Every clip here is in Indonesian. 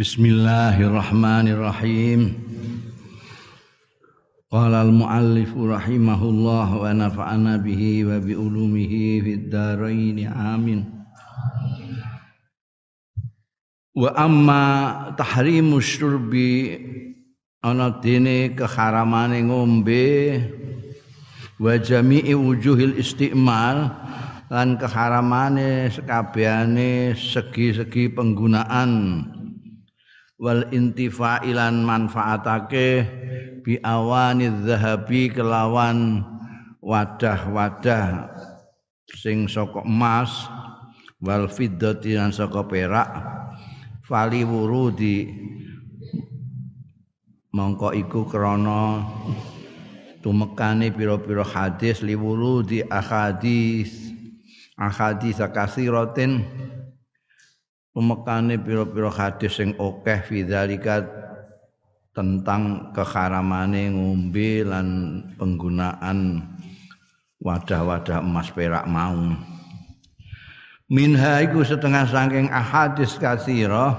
Bismillahirrahmanirrahim. Qala al-muallif rahimahullah wa nafa'ana bihi wa bi ulumihi fid dharain amin. Wa amma tahrimu syurbi ana dene keharamane ngombe wa jami'i wujuhil istimal lan keharamane sekabehane segi-segi penggunaan wal intifailan manfaatake bi awani zahabi kelawan wadah-wadah sing saka emas wal fiddati lan saka perak fali wurudi. Mongko iku krana tumekane pira-pira hadis liwurudi ahadis ahadis kasiratin pemekane pira-pira hadis sing akeh fidzalika tentang keharamane ngombe lan penggunaan wadah-wadah emas perak mau. Minha iku setengah saking ahadis katsira.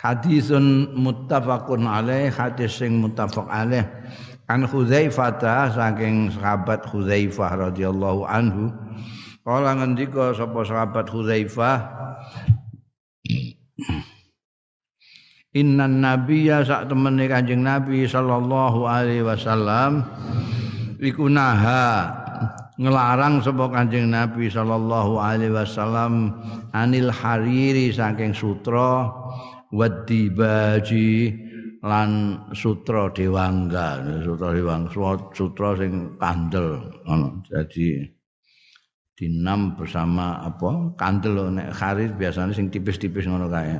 Hadisun muttafaqun alaih hadis sing muttafaq alaih. An Hudzaifah saking sahabat Hudzaifah radhiyallahu anhu. Kala ngendika sapa sahabat Hudzaifah Innan nabiyya sak temene Kanjeng Nabi sallallahu alaihi wasallam iku naha ngelarang sapa Kanjeng Nabi sallallahu alaihi wasallam anil hariri saking sutra wadibaji lan sutra dewangga. Sutra dewangga sutra sing kandel jadi dinam bersama apa? Kandel nek kharir biasanya sing tipis-tipis ngono kae.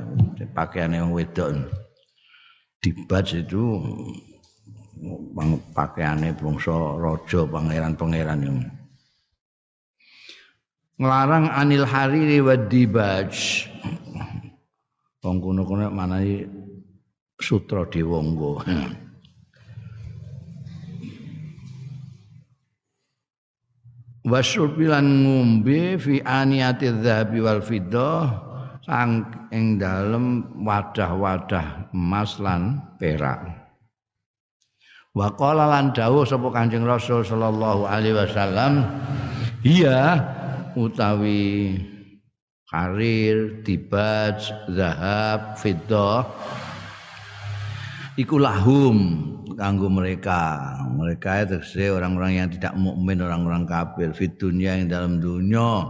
Pakaiane wong wedok. Dibat itu pakaiane bangsa raja pangeran-pangeran yang nglarang anil hariri wa dibaj. Wong kuno-kuno manani sutra dewangga wasyurbilan ngombe fi aniyati dzahabi wal fiddah sang ing dalem wadah-wadah emas lan perak. Wa qala lan dawuh sapa Kanjeng Rasul sallallahu alaihi wasallam iya utawi karir dibaj zahab fiddah iku lahum kanggo mereka. Mereka itu orang-orang yang tidak mukmin, orang-orang kafir fit dunia yang dalam dunia.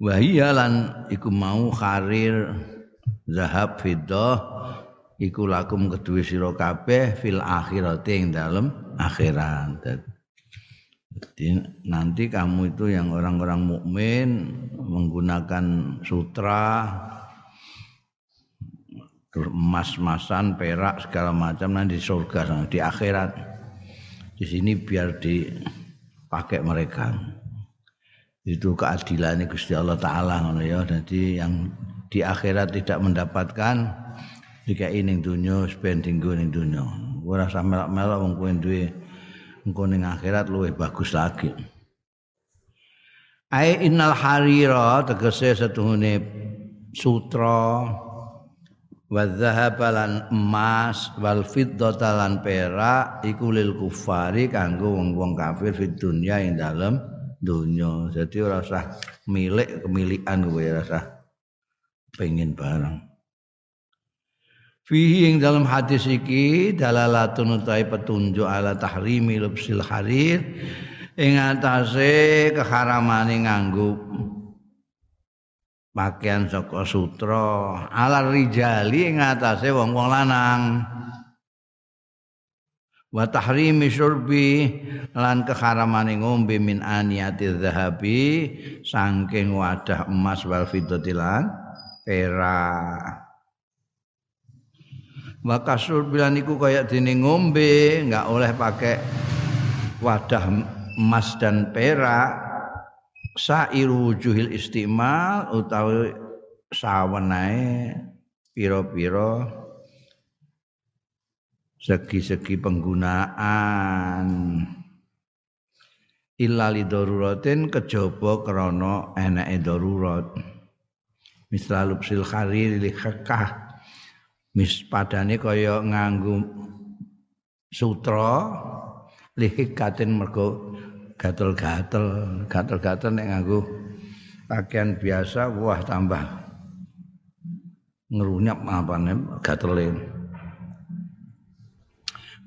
Wahia lan iku mau karir zahab fiddah iku lakum kedua sira kabeh fil akhirat yang dalam akhirat. Jadi nanti kamu itu yang orang-orang mukmin menggunakan sutra emas-emasan, perak segala macam nanti di surga di akhirat. Di sini biar dipakai mereka. Itu keadilan Gusti Allah taala ngono ya. Jadi yang di akhirat tidak mendapatkan jika ini dunia spending go ning dunia. Ora usah melok-melok wong kowe duwe engko ning akhirat luwih bagus lagi. Ai innal harira tegese setuhune sutra wa lan emas wal fiddata lan perak iku lil kufari kanggo wong-wong kafir fid dunya ing dalem donya. Jadi ora milik kemilikan kowe ora usah pengen barang. Fihi ing dalam hadis iki dalalatun utai petunjuk ala tahrimi lubsil harir ing atase keharamane pakaian saka sutra. Ala rijali ing atase wong-wong lanang. Wa tahrimi syurbi lan keharamane ngombe min aniyati zahabi saking wadah emas wal fiddati lan perak. Wa kasur bilan iku kaya dene ngombe enggak oleh pakai wadah emas dan perak sairu wujuhil istimal utawi sawenae pira-pira segi-segi penggunaan. Illa li daruratin kejaba krana enake darurat. Misal lubsil kharir li khakah mis padane kaya nganggo sutra lihik katin mergo gatel-gatel. Gatel-gatel nek nganggo pakaian biasa wah tambah. Ngerunyap apane gatele.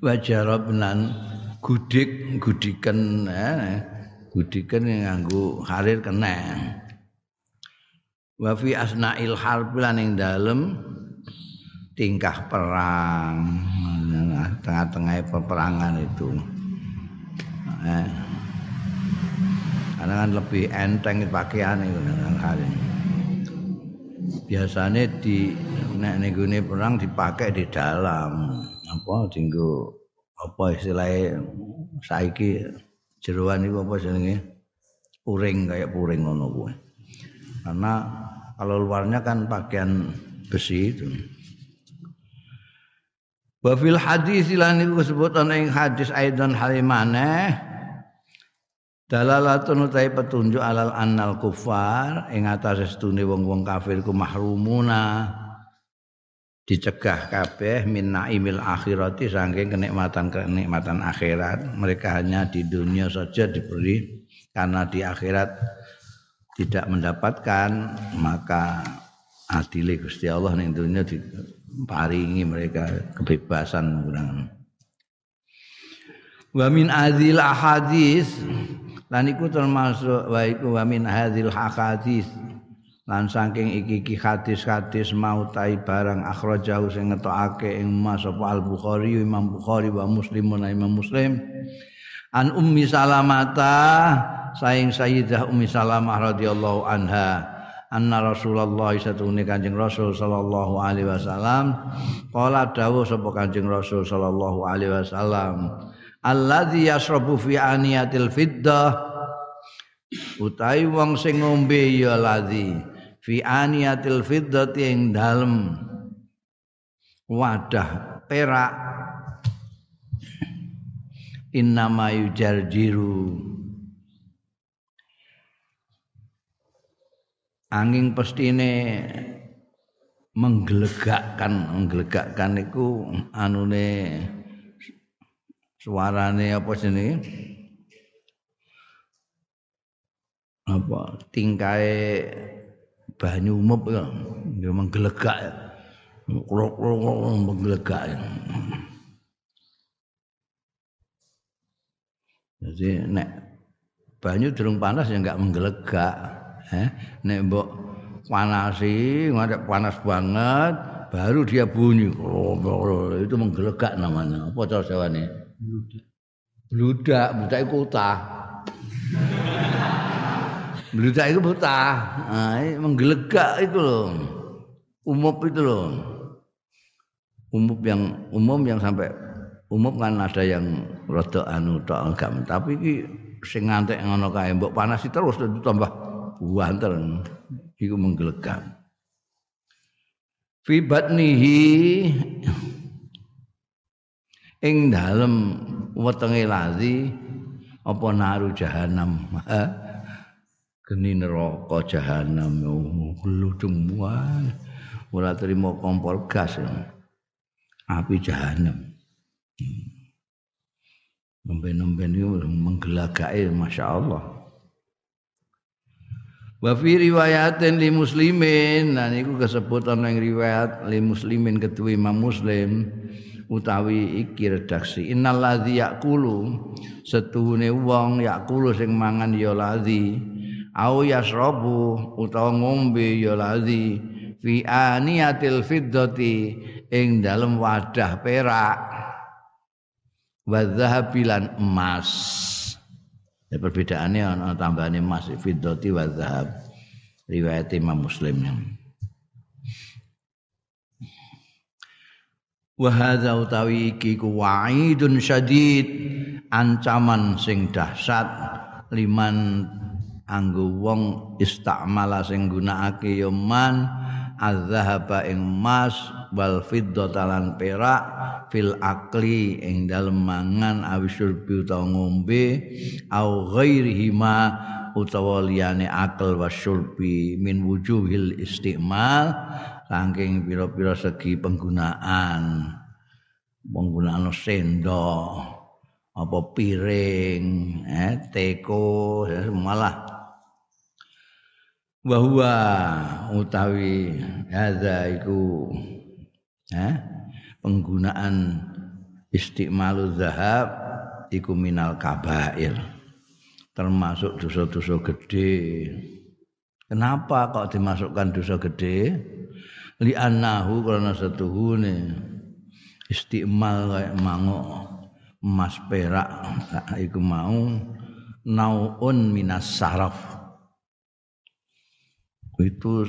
Wajarab lan gudik gudiken eh, gudiken nganggo harir kena wa fi asnail harb lan ing dalem tingkah perang. Tengah-tengah peperangan itu. Eh. Karena kan lebih enteng pakaian itu hari biasanya di nek nih perang dipakai di dalam. Apa tinggu apa istilahnya saiki jeruan itu apa jenenge? Puring kayak puring ngono kuwi. Karena kalau luarnya kan pakaian besi itu. Wa fil hadis lan iku sebutan ing hadis aidan halimane dalalatun utai petunjuk alal annal kufar ing atas estune wong-wong kafir ku mahrumuna. Dicegah kabeh min naimil akhirati saking kenikmatan kenikmatan akhirat. Mereka hanya di dunia saja diberi karena di akhirat tidak mendapatkan maka adile Gusti Allah ning dunia di paringi mereka kebebasan menggunakan. Wa min adzil ahadis lan iku termasuk wa iku wa min hadzil ahadis lan saking iki-iki hadis-hadis mau tai barang akhrajahu sing ngetokake ing Mas Al Bukhari Imam Bukhari wa Muslim Imam Muslim. An Ummi Salamata saing Sayyidah Ummi Salamah radhiyallahu anha anna Rasulullah satune Kanjeng Rasul sallallahu alaihi wasallam qala dawuh sapa Kanjeng Rasul sallallahu alaihi wasallam alladzi yasrabu fi aniyatil fiddah. Utai wong sing ngombe ya ladzi. Fi aniyatil fiddati ing dalem. Wadah perak. Innama yujarjiru. Angin pestine menggelegakkan menggelegakkan iku anune suarane apa jenenge? Apa? Tingkae banyu umup ya. Menggelegak ya. Menggelegak ya. jadi nek banyu durung panas ya enggak menggelegak eh nek mbok panasi ngadek panas banget baru dia bunyi. Itu menggelegak namanya. Apa cara jawane bludak. Bludak itu utah. Bludak itu utah. Nah, menggelegak itu loh. Umum itu loh. Umum yang umum yang sampai umum kan ada yang rada anu tok enggak. Tapi iki sing ngantek ngono kae mbok panasi terus tambah banter iku menggelegak fi batnihi ing dalem wetenge lazi apa naru jahanam? Geni neraka jahanam gludung wae ora terima kompor gas api jahanam. Nemben-nemben itu menggelagake Masya Allah. Wa fi riwayatin li muslimin. Nah niku kesebut ana ing riwayat li muslimin ketua Imam Muslim utawi iki redaksi. Innal ladzi yaqulu setuhune wong yaqulu sing mangan ya ladzi. Au yasrabu utawa ngombe ya ladzi. Fi aniyatil fiddati ing dalem wadah perak. Wa zahabilan emas. Ya, perbedaannya ana tambahane emas fiddati wa. Riwayat Imam Muslim. Wa hadza utawi iki ku wa'idun syadid ancaman sing dahsyat liman anggo wong istakmala sing gunakake ya man azhaba ing emas wal fiddata lan perak fil akli ing dalem mangan awisurbi utawa ngombe au ghairihi ma utawa liyane akal wasyurbi min wujuhil istimal saking pira-pira segi penggunaan penggunaan sendok apa piring eh teko ya malah. Bahwa utawi hadza iku eh penggunaan istimalu zahab iku minal kabair termasuk dosa-dosa gede. Kenapa kok dimasukkan dosa gede li annahu karena setuhune istimal kayak mango emas perak iku mau. Naun minas saraf. Itu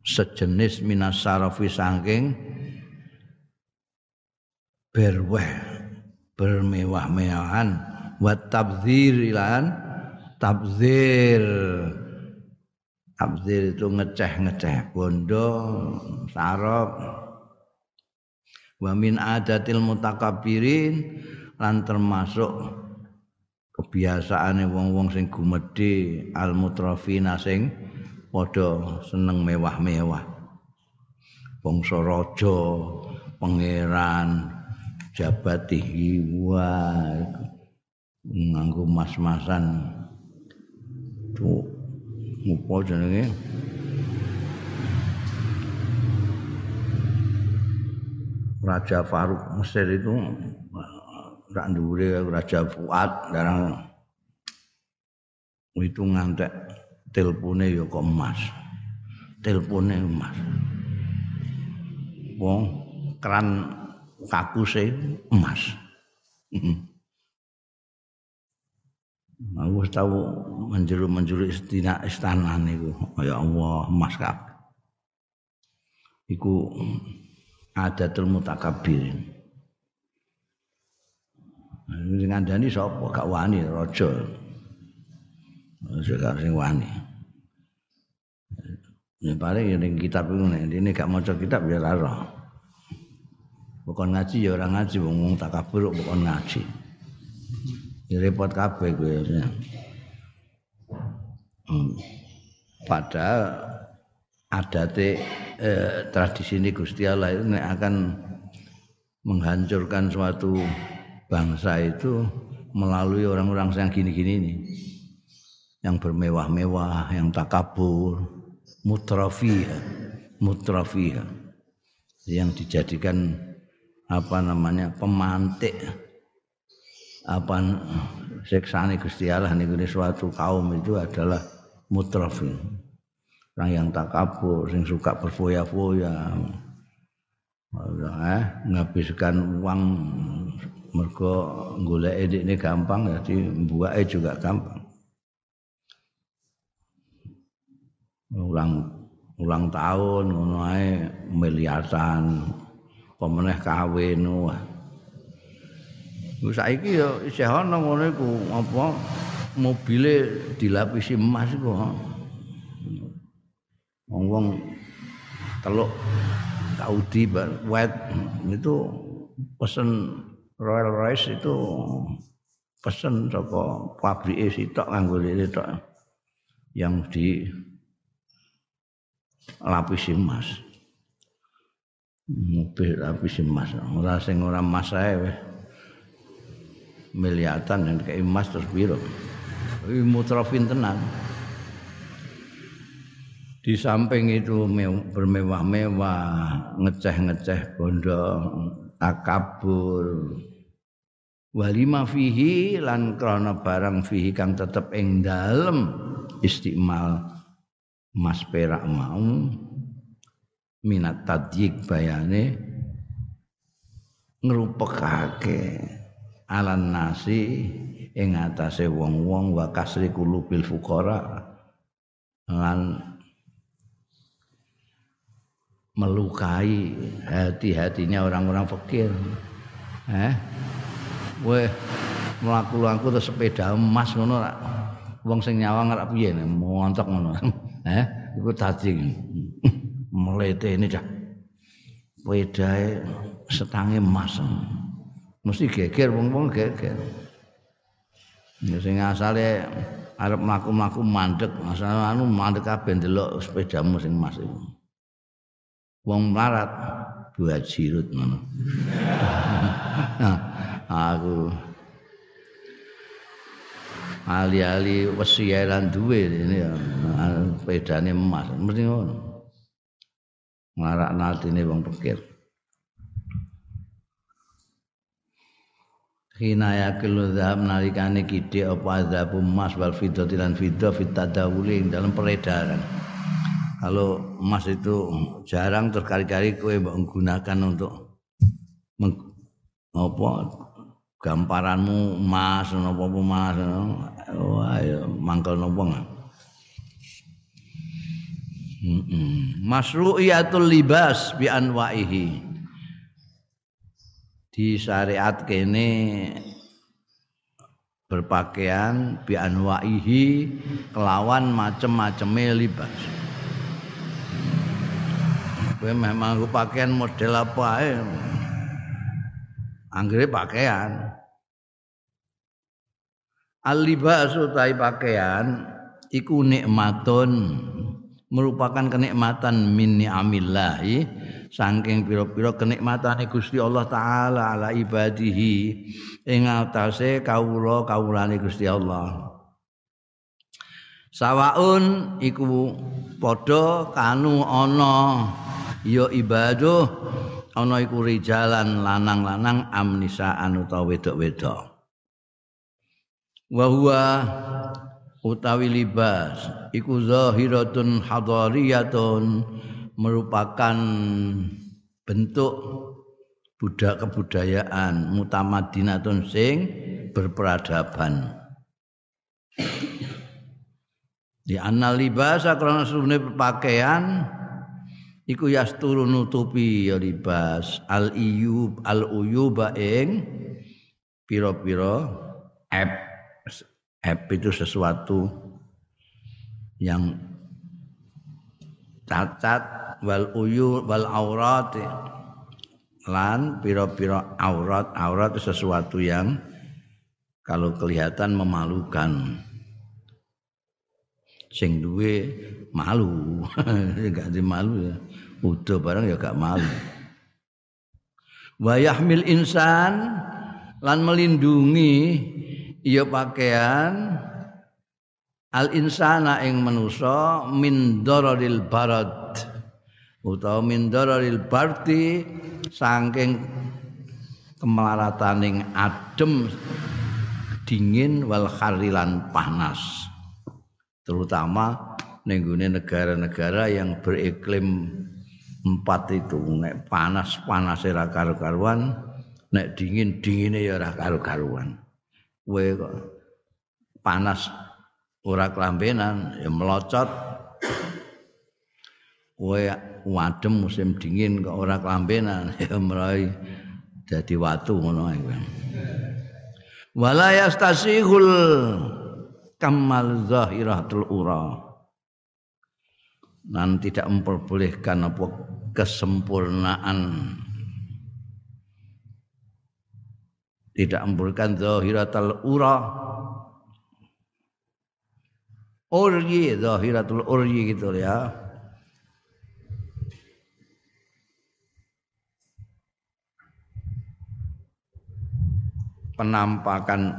sejenis minas sarafi saking berweh bermewah-mewahan. Wa tabdzir ilan tabdzir tabdzir itu ngeceh-ngeceh bondo saraf wa min adatil mutakabbirin lan termasuk kebiasaane wong-wong sing gumedhe al mutrafina sing padha seneng mewah-mewah. Bangsa raja pangeran jabatihi wa nganggo mas-masan. Tuh apa jenenge Raja Faruk Mesir itu tak ndure Raja Fuad darang itu ngantek telepone ya kok emas. Telepone emas. Wong keran kakuse emas. Aku tahu menjuru-menjuru istana istana niku. Ya Allah, emas kabeh. Iku adatul mutakabbirin sing ngandani sapa gak wani raja gak sing wani Ya paling ya ning kitab iku nek ini gak maca kitab ya lara. Bukan ngaji ya orang ngaji wong takabur bukan ngaji. Repot kabeh kowe. Hmm. Padahal adate eh, tradisi ini Gusti Allah itu akan menghancurkan suatu bangsa itu melalui orang-orang yang gini-gini ini yang bermewah-mewah, yang takabur, mutrafiyah, mutrafiyah yang dijadikan apa namanya pemantik apa seksane Gusti Allah niku suatu kaum itu adalah mutrafiyah orang yang takabur, sing suka berfoya-foya. Eh, ngabiskan uang mergo golek ini gampang jadi buake juga gampang. Ulang ulang tahun ngono ae miliaran pemeneh kawin wah. Saiki ya isih ana ngono iku apa mobile dilapisi emas iku wong teluk Saudi wet itu pesen Royal Rice itu pesen saka pabrik sitok nganggo tok yang di lapis emas. Mobil lapis emas. Ora sing ora emas ae. Miliatan yang kayak emas terus biru. Mutrafin tenang. di samping itu bermewah-mewah ngeceh-ngeceh bondo takabur walima fihi lan krana barang fihi kang tetep ing dalem istimal mas perak mau minat tadyik bayane ngrupekake alan nasi ing atase wong-wong wa kasri kulubil fuqara lan melukai hati-hatinya orang-orang fakir. Eh, weh melaku-laku terus sepeda emas ngono rak. Wong sing nyawang rak piye montok ngono. Eh, iku dadi melete ini cah. Pedae setange emas. Mesti geger wong-wong geger. Ya sing asale arep mlaku-mlaku mandek, asale anu mandek kabeh ndelok sepedamu sing emas iku. wong melarat buat jirut ngono. nah, aku ali-ali wesi lan duwe ini ya pedane emas mesti ngono. Marak natine wong pikir. Hina yakilu zahab nalikane gede apa azab emas wal fiddati lan fiddah fit tadawuli dalam peredaran. Kalau emas itu jarang terkali-kali kowe menggunakan untuk apa gamparanmu emas napa emas wah ya mangkel napa. Masru'iyatul libas bi anwaihi. Di syariat kene berpakaian bi anwaihi kelawan macem-maceme libas. Kowe memang pakaian model apa ae. Anggere pakaian. Al-libas utai pakaian iku nikmatun merupakan kenikmatan min ni'amillahi saking pira-pira kenikmatane Gusti Allah taala ala ibadihi ing atase kawula kawulane Gusti Allah. Sawaun iku padha kanu ana ya ibaduh ana iku rijalan lanang-lanang amnisaan utawa wedok-wedok wa huwa utawi libas iku zahiratun hadariyatun merupakan bentuk budak kebudayaan mutamadinatun sing berperadaban. Di libas karena sebenarnya pakaian iku yasturu nutupi ya libas. Al iyub al uyuba ing pira-pira ep ep itu sesuatu yang cacat wal uyu wal aurat lan pira-pira aurat. Aurat itu sesuatu yang kalau kelihatan memalukan. Sing duwe malu. Gak malu ya. Udah barang ya gak malu. Wa yahmil insan lan melindungi ya pakaian al insana ing manusa min dararil barad utawa min dararil barti saking kemelarataning adem dingin wal kharilan panas. Terutama nenggune negara-negara yang beriklim empat itu nek panas panas ora karu-karuan nek dingin dingine ya ora karu-karuan. Kowe kok panas ora kelambenan ya melocot. Kowe wadem musim dingin kok ora kelambenan ya merai jadi watu ngono ae wala yastasihul kamal zahiratul ura. Dan tidak memperbolehkan apa kesempurnaan. Tidak membolehkan zahiratul ura. Uryi zahiratul uryi gitu ya penampakan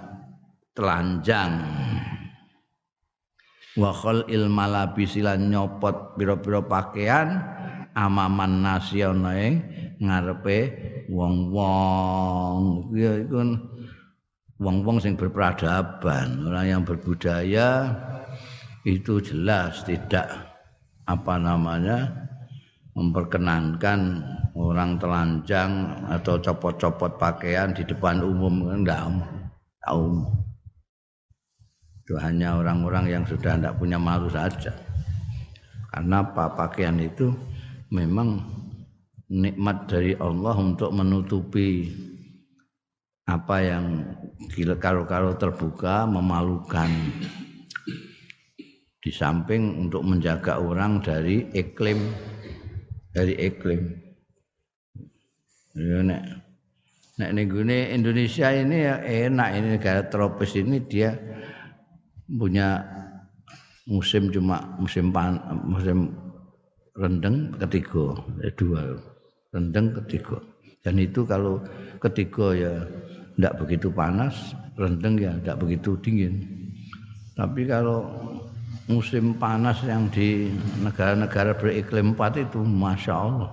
telanjang. Wa khalil malabisilan nyopot pira-pira pakaian amaman nasional ngarepe wong-wong. Ya iku wong-wong sing berperadaban orang yang berbudaya itu jelas tidak apa namanya memperkenankan orang telanjang atau copot-copot pakaian di depan umum. Enggak tahu itu hanya orang-orang yang sudah tidak punya malu saja. Karena apa? Pakaian itu memang nikmat dari Allah untuk menutupi apa yang karo-karo terbuka memalukan. Di samping untuk menjaga orang dari iklim dari iklim ya nek nek nih Indonesia ini ya enak ini negara tropis ini dia punya musim cuma musim pan, musim rendeng ketiga, eh, dua. Rendeng ketiga. Dan itu kalau ketiga ya tidak begitu panas, rendeng ya tidak begitu dingin. Tapi kalau musim panas yang di negara-negara beriklim empat itu, masya Allah,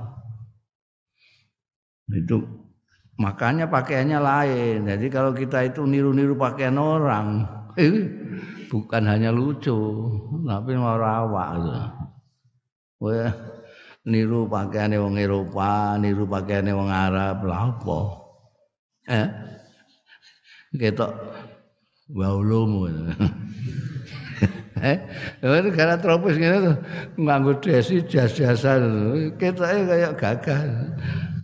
itu makanya pakaiannya lain. Jadi kalau kita itu niru-niru pakaian orang, eh, bukan hanya lucu, tapi merawak. Wah, niru pakaiane wong Eropa, niru pakaiane wong Arab, lha apa? Eh? Ketok waulumu. eh, negara tropis ngene tuh nganggo desi jas-jasan. Ketoke kayak gagah.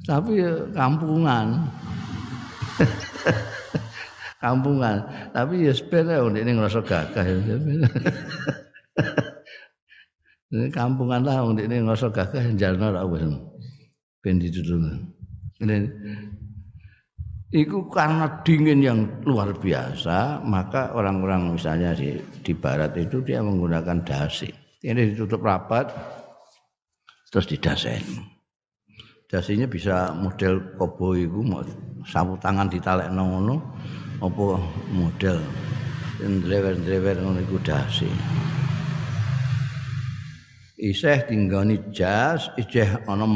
Tapi kampungan. kampungan. Tapi ya sepeda ini ngerasa gagah. Ini kampungan lah wong ini ngosok gagah jalno ra wis. Ben ditutun. Ini Iku karena dingin yang luar biasa, maka orang-orang misalnya di, di barat itu dia menggunakan dasi. Ini ditutup rapat, terus didasen. Dasinya bisa model koboi itu, sapu tangan ditalek ngono, apa model drewer-drewer ngono iku dasi isih tinggani jas isih ana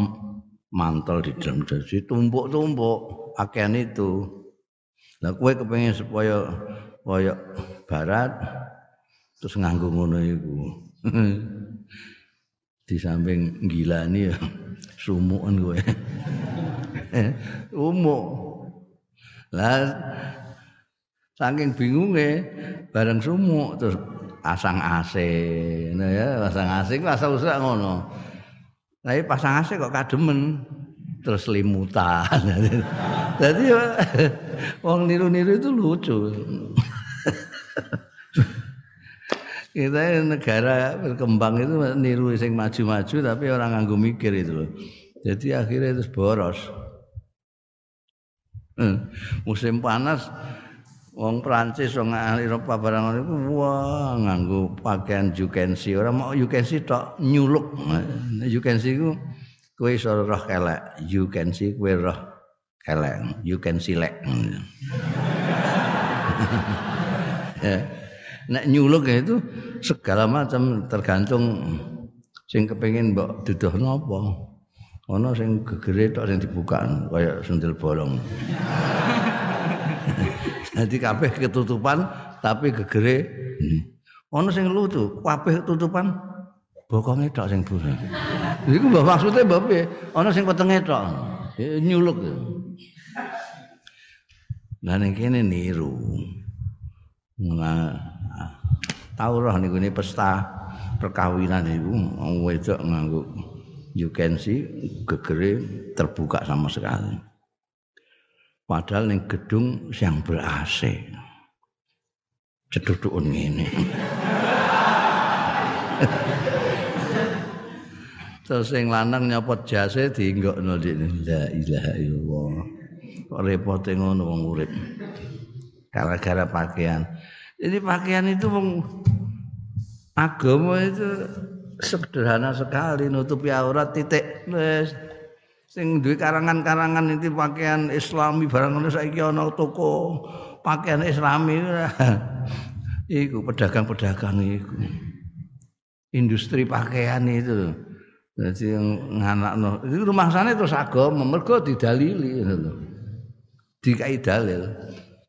mantel di dalam dadi tumpuk-tumpuk pakaian itu. Lah kowe kepengin supaya kaya barat terus nganggo ngono iku. Di samping gilani ya sumuken kowe. Umuk. Lah saking bingunge bareng sumuk terus pasang AC nah ya pasang AC ku asal usah ngono tapi pasang AC kok kademen terus limutan. Jadi wong niru-niru itu lucu. Kita negara berkembang itu niru sing maju-maju tapi orang nganggo mikir itu loh. Jadi akhirnya itu boros. Hmm. musim panas wong Prancis wong Eropa barang niku wah nganggo pakaian you can see ora mau see tok nyuluk. Can see ku kowe iso roh kelek. You can see kowe roh kelek. You can see lek. Ya nek nyuluk itu segala macam tergantung sing kepengin mbok duduhno apa. Ana sing gegere tok sing dibuka kaya sendel bolong. Jadi kabeh ketutupan tapi gegere. Ono sing lucu, kabeh ketutupan bokonge tok sing busa. Iku mbah maksude mbah piye? Ono sing wetenge tok. Nyuluk. Lah ning kene niru. Nah, tau roh niku ne pesta perkawinan iku wedok nganggo you can see gegere terbuka sama sekali. Padahal ning gedung yang ber AC. Cedudukun ngene. Terus sing lanang nyopot jase dienggokno dene. La ilaha illallah. Kok repote ngono wong urip. Gara-gara pakaian. Jadi pakaian itu wong agama itu sederhana sekali nutupi aurat titik wis sing duwe karangan-karangan iki pakaian islami barang ngono saiki ana toko pakaian islami iku pedagang-pedagang iku industri pakaian itu jadi nganakno itu rumah sana terus agama mergo didalili ngono dikai dalil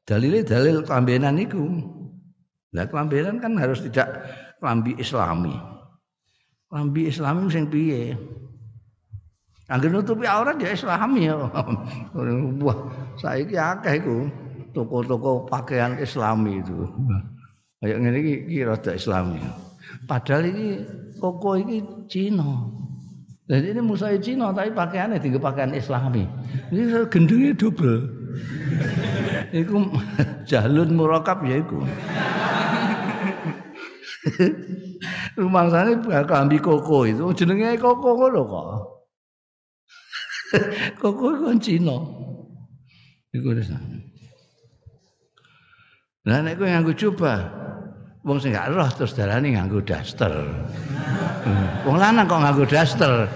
dalile dalil kelambenan iku lah kelambenan kan harus tidak kelambi islami kelambi islami sing piye Angger nutupi aurat ya Islami ya. Wah, saiki akeh iku toko-toko pakaian Islami itu. Kayak iki iki rada Islami. Padahal ini koko iki Cina. Jadi ini musai Cina tapi pakaiannya tinggal pakaian Islami. Ini gendengnya double. Iku jalun murakab ya iku. Rumah sana kelambi koko itu jenenge koko ngono kok. kok kowe kon Cina. Iku wis. Lah nek kowe nganggo coba wong sing gak roh terus darane nganggo daster. Wong lanang kok nganggo daster.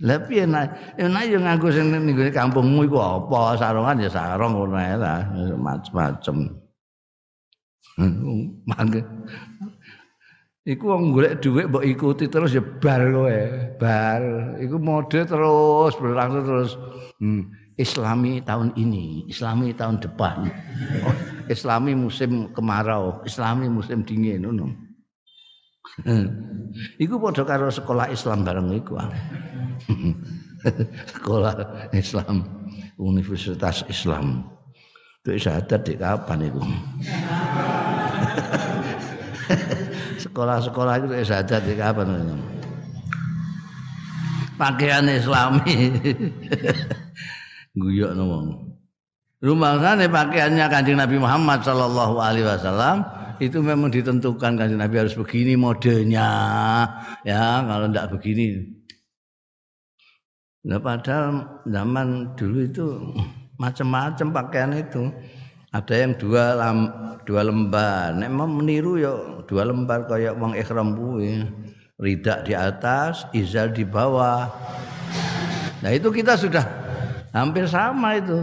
Lah piye nek enak yo nganggo sing ning kampungmu iku apa? Sarungan ya sarung ngono ae lah, macam-macam. Mangke. Iku wong golek dhuwit mbok ikuti terus ya bar kowe, bar. Iku mode terus berlangsung terus. Hmm. Islami tahun ini, Islami tahun depan. Oh, Islami musim kemarau, Islami musim dingin ngono. iku padha karo sekolah Islam bareng iku. sekolah Islam, Universitas Islam. Itu syahadat di kapan itu? Sekolah-sekolah itu syahadat di kapan? Pakaian Islami. Guyokno wong. Rumangsane pakaiannya Kanjeng Nabi Muhammad sallallahu alaihi wasallam itu memang ditentukan Kanjeng Nabi harus begini modelnya. Ya, kalau tidak begini. Nah, padahal zaman dulu itu macam-macam pakaian itu. Ada yang dua lam, dua lembar. Nek mau meniru ya dua lembar kayak wong ikhram kuwi. Ridak di atas, izar di bawah. Nah, itu kita sudah hampir sama itu.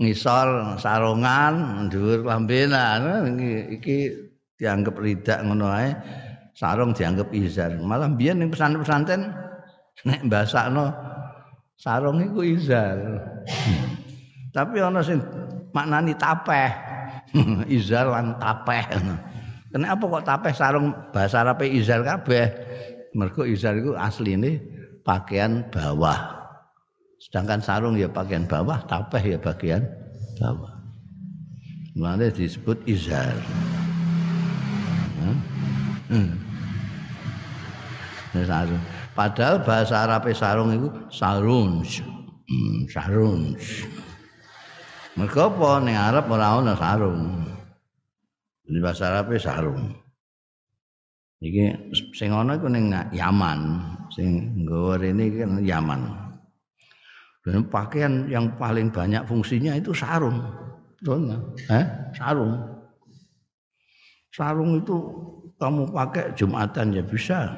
Ngisor sarungan dhuwur lambenan iki dianggap ridak ngono ae. Sarung dianggap izar. Malah biyen ning pesantren nek mbasakno sarung iku izar. Tapi ana sing maknani tapeh. Izar lan tapeh. Kenapa kok tapeh sarung bahasa Arab izar kabeh? Mergo izar iku asline pakaian bawah Sedangkan sarung ya bagian bawah, tapeh ya bagian bawah. Mana disebut izar. Hmm. Sarung. Padahal bahasa Arab sarung itu sarun. Hmm, sarun. Mereka apa ning Arab ora ana sarung. Di bahasa Arab sarung. Iki sing ana iku ning Yaman, sing nggawa rene iki kan Yaman. Dan pakaian yang paling banyak fungsinya itu sarung. Betul Eh? Sarung. Sarung itu kamu pakai Jumatan ya bisa.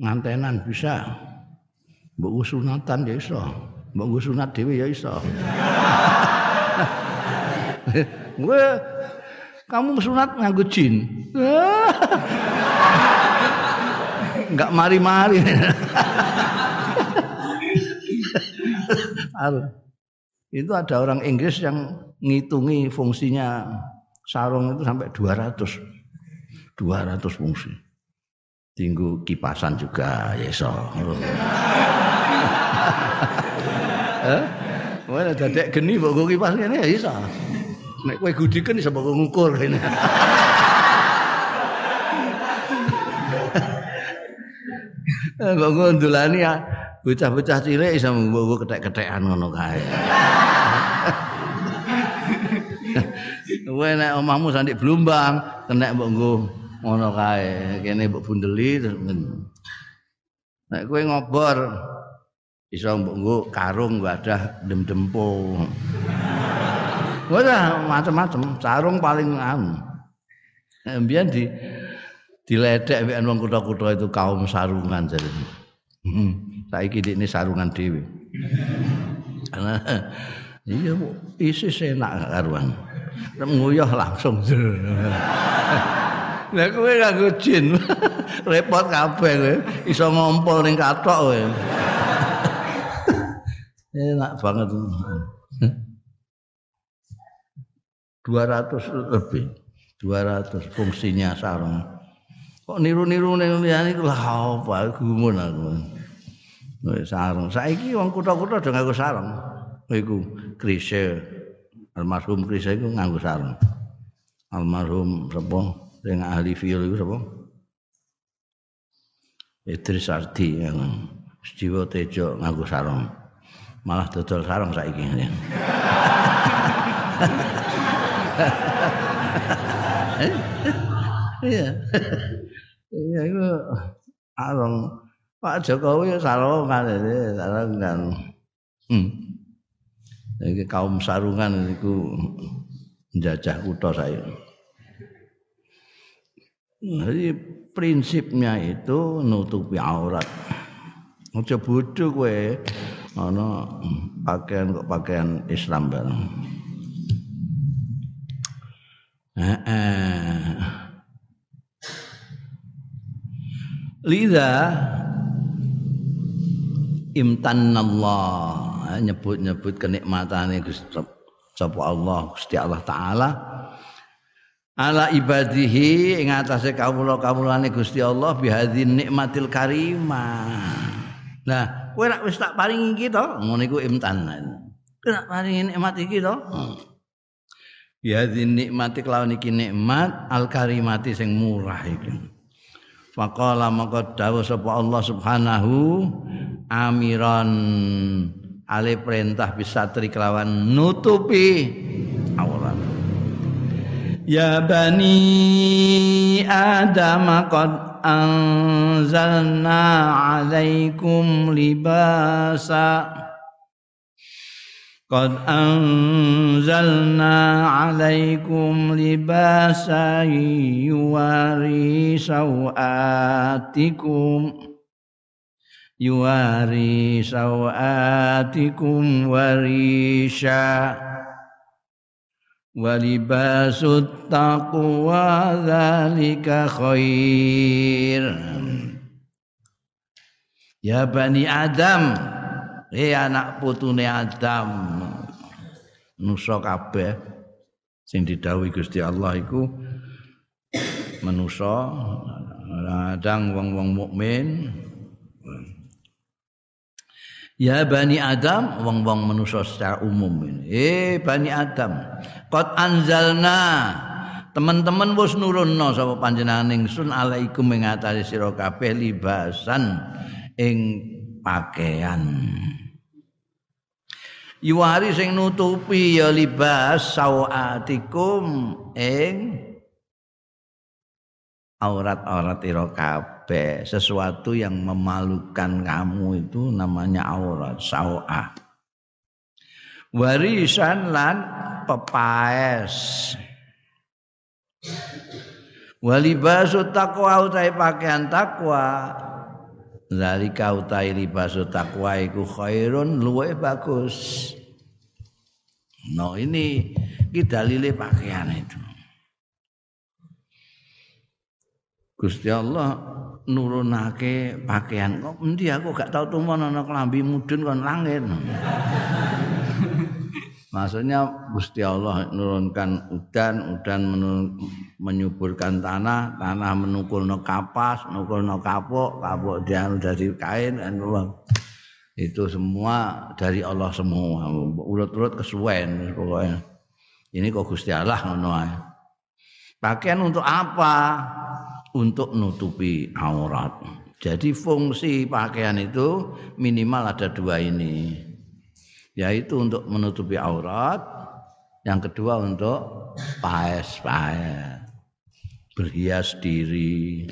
Ngantenan bisa. Mbok sunatan ya iso. Mbok sunat ya iso. Gue kamu sunat nganggo jin. Enggak mari-mari. itu ada orang Inggris yang ngitungi fungsinya sarung itu sampai 200 200 fungsi. Tinggu kipasan juga ya so eh Wah, dadek geni mbok kipas ngene ya iso. Nek kowe gudiken iso mbok ngukur kene. Mbok ngondolani ya bocah-bocah cilik iso mbok ketek-ketekan ngono kae. Kowe nek omahmu sandik Blumbang, kena mbok nggo ngono kae. Kene mbok bundeli terus Nek kowe ngobor iso mbok nggo karung wadah dem-dempo. Wah, macam-macam. Sarung paling anu. Mbiyen di diledek wong kutha-kutha itu kaum sarungan jadi. Saiki ini sarungan dhewe. iya isis enak karuan. Nguyah langsung. Lah kowe nganggo jin. Repot kabeh kowe. Iso ngompol ning katok kowe. enak banget. 200 lebih. 200 fungsinya sarung. Kok niru-niru ning liyane iku lah apa gumun aku. Sarung. Saiki wong kutha-kutha do nganggo sarung. Iku Krisye. Almarhum Krisye iku nganggo sarung. Almarhum sapa sing ahli fiil iku sapa? Idris Ardi yang Setiwa Tejo nganggo sarung. Malah dodol sarung saiki. Iya. Iya iku sarung Pak Jokowi sarungan ini sarungan. Hmm. Iki kaum sarungan itu menjajah kutha saya. Jadi prinsipnya itu nutupi aurat. Aja bodoh kowe ana pakaian kok pakaian Islam bareng. Heeh. Lida imtanallah nyebut-nyebut kenikmatane Gusti sapa Allah Gusti Allah taala ala ibadihi ing atase kawula-kawulane Gusti Allah bihadzi nikmatil karimah. Nah, kowe rak wis tak paringi iki to, ngono iku imtanan. Kowe nak paringi nikmat iki to. Bihadzi nikmati kelawan iki nikmat al karimati sing murah iki. Faqala maka dawuh sapa Allah Subhanahu amiran ale perintah bisa tri kelawan nutupi aurat. Ya bani adam qad anzalna alaikum libasa قد أنزلنا عليكم لباسا يواري سوآتكم yuwari sawatikum warisha walibasut taqwa dzalika khair ya bani adam eh anak putune adam. Nusa kabeh sing didhawuhi Gusti Allah iku manusa. Kadang wong-wong mukmin. Ya Bani Adam, wong-wong manusia secara umum ini. Eh Bani Adam, qad anzalna. Teman-teman wis nurunno sapa panjenengan ingsun alaikum ing atase sira kabeh libasan ing pakaian. Yuwari sing nutupi ya libas sawatikum ing aurat-aurat ira kabeh. Sesuatu yang memalukan kamu itu namanya aurat sau'ah warisan lan pepaes. Walibasu taqwa utai pakaian takwa zalika utai libasu takwa iku khairun luwe bagus. No ini kita dalile pakaian itu. Gusti Allah nurunake pakaian. Kok endi aku gak tau tumon ana klambi mudun kon langit. Maksudnya Gusti Allah nurunkan udan, udan menyuburkan tanah, tanah menukulno kapas, nukulno kapuk, kapuk dia dari kain dan itu semua dari Allah semua. Urut-urut kesuwen pokoknya. Ini kok Gusti Allah ngono Pakaian untuk apa? untuk nutupi aurat. Jadi fungsi pakaian itu minimal ada dua ini. Yaitu untuk menutupi aurat, yang kedua untuk paes-paes. Berhias diri.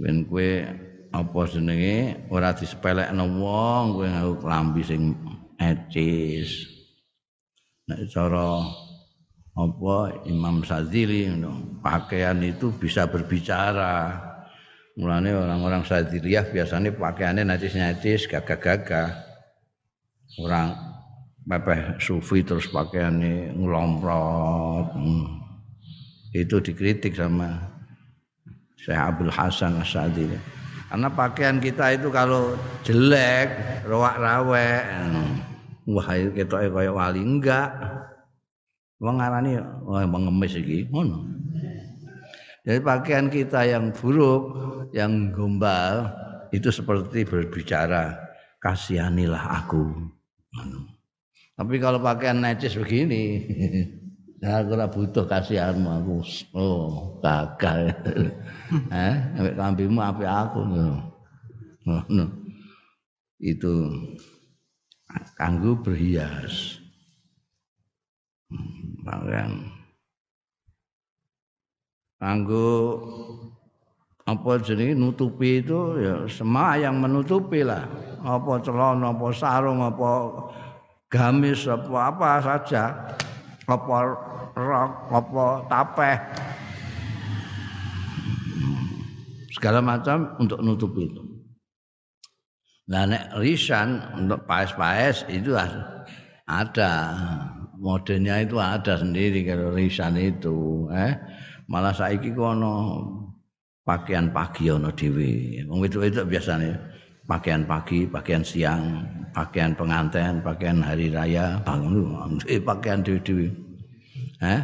Ben kue apa jenenge ora disepelekno wong kowe nganggo klambi sing ecis. Nek cara apa Imam Sadzili pakaian itu bisa berbicara mulane orang-orang Sadziliyah biasanya pakaiannya najis-najis gagah-gagah orang pepeh sufi terus pakaiannya ngelomprot hmm. itu dikritik sama Syekh Abdul Hasan As-Sadzili karena pakaian kita itu kalau jelek rawak-rawek hmm. wah itu kayak wali enggak Wong ngarani wah mengemis iki ngono. Jadi pakaian kita yang buruk, yang gombal itu seperti berbicara kasihanilah aku. Tapi kalau pakaian necis begini, ya aku ora butuh kasihanmu aku. Oh, gagal. eh, ambek kambimu api aku. Ngono. Itu kanggo berhias. Pangeran. Kanggo apa jenenge nutupi itu ya semua yang menutupi lah. Apa celana, apa sarung, apa gamis, apa apa saja. apa rok, apa tapeh. Segala macam untuk nutup itu. Nah nek risan untuk paes-paes itu ada modenya itu ada sendiri kalau risan itu eh malah saiki kono pakaian pagi ono dhewe wong itu biasanya pakaian pagi pakaian siang pakaian pengantin pakaian hari raya bangun eh, pakaian dhewe-dhewe eh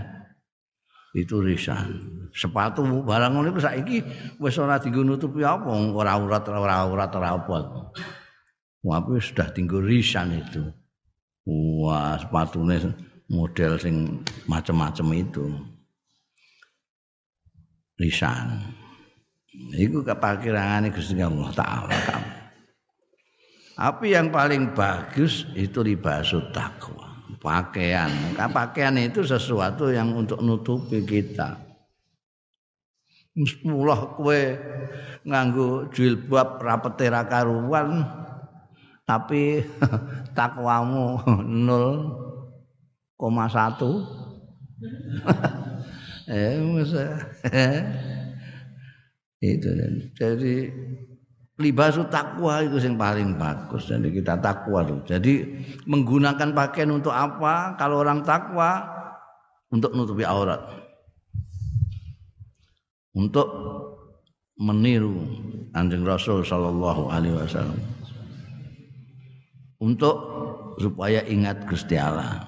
itu risan sepatu barang ngono saiki wis ora dienggo nutupi apa ora aurat ora aurat ora apa Wapi sudah tinggal risan itu. Wah, sepatunya model sing macam-macam itu. Risan. Iku kepakirangan Gusti Allah Taala. Tapi yang paling bagus itu libasut takwa. Pakaian. Pakaian itu sesuatu yang untuk nutupi kita. Sepuluh kue nganggo jilbab rapete ra karuan tapi takwamu 0,1 eh itu jadi libas takwa itu yang paling bagus. Jadi kita takwa tuh. Jadi menggunakan pakaian untuk apa? Kalau orang takwa untuk nutupi aurat. Untuk meniru anjing Rasul Shallallahu Alaihi Wasallam. Untuk supaya ingat Gusti Allah.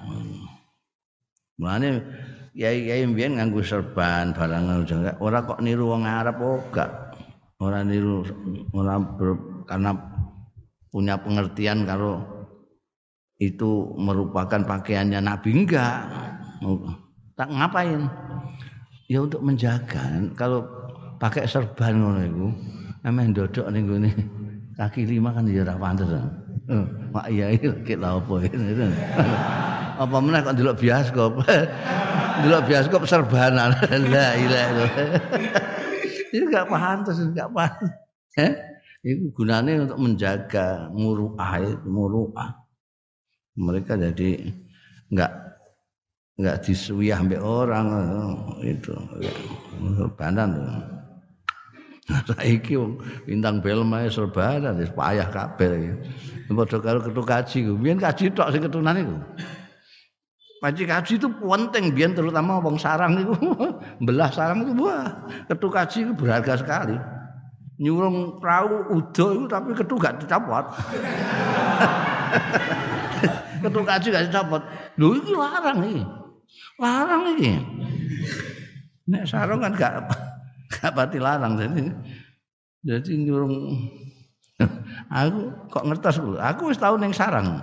Mulane kiai-kiai mbiyen nganggo serban barang ora kok niru wong Arab ora. Ora niru ora karena punya pengertian kalau itu merupakan pakaiannya Nabi enggak. Tak ngapain? Ya untuk menjaga. Kalau pakai serban ngono iku, emang dodok ning kaki lima kan ya ora pantes. Mak iya iki lha ini. Apa meneh kok ndelok bioskop. Ndelok bioskop serbanan. La ilaha Ini enggak pantas, enggak pantas. Eh? Itu gunanya untuk menjaga muruah, muruah. Mereka jadi enggak enggak disuwiah sampai orang itu. Banan tuh. Saiki wong bintang film ae serbanan wis payah kabeh. Padha karo ketu kaji. Biyen kaji tok sing ketunan iku. Kaji kaji itu penting biyen terutama wong sarang itu belah sarang itu wah ketu kaji itu berharga sekali. Nyurung perahu udo itu tapi ketu gak dicopot. ketu kaji gak dicopot. Lho iki larang iki. Larang iki. Nek sarung kan gak gak pati larang jadi jadi nyurung aku kok ngertos aku wis tau ning sarang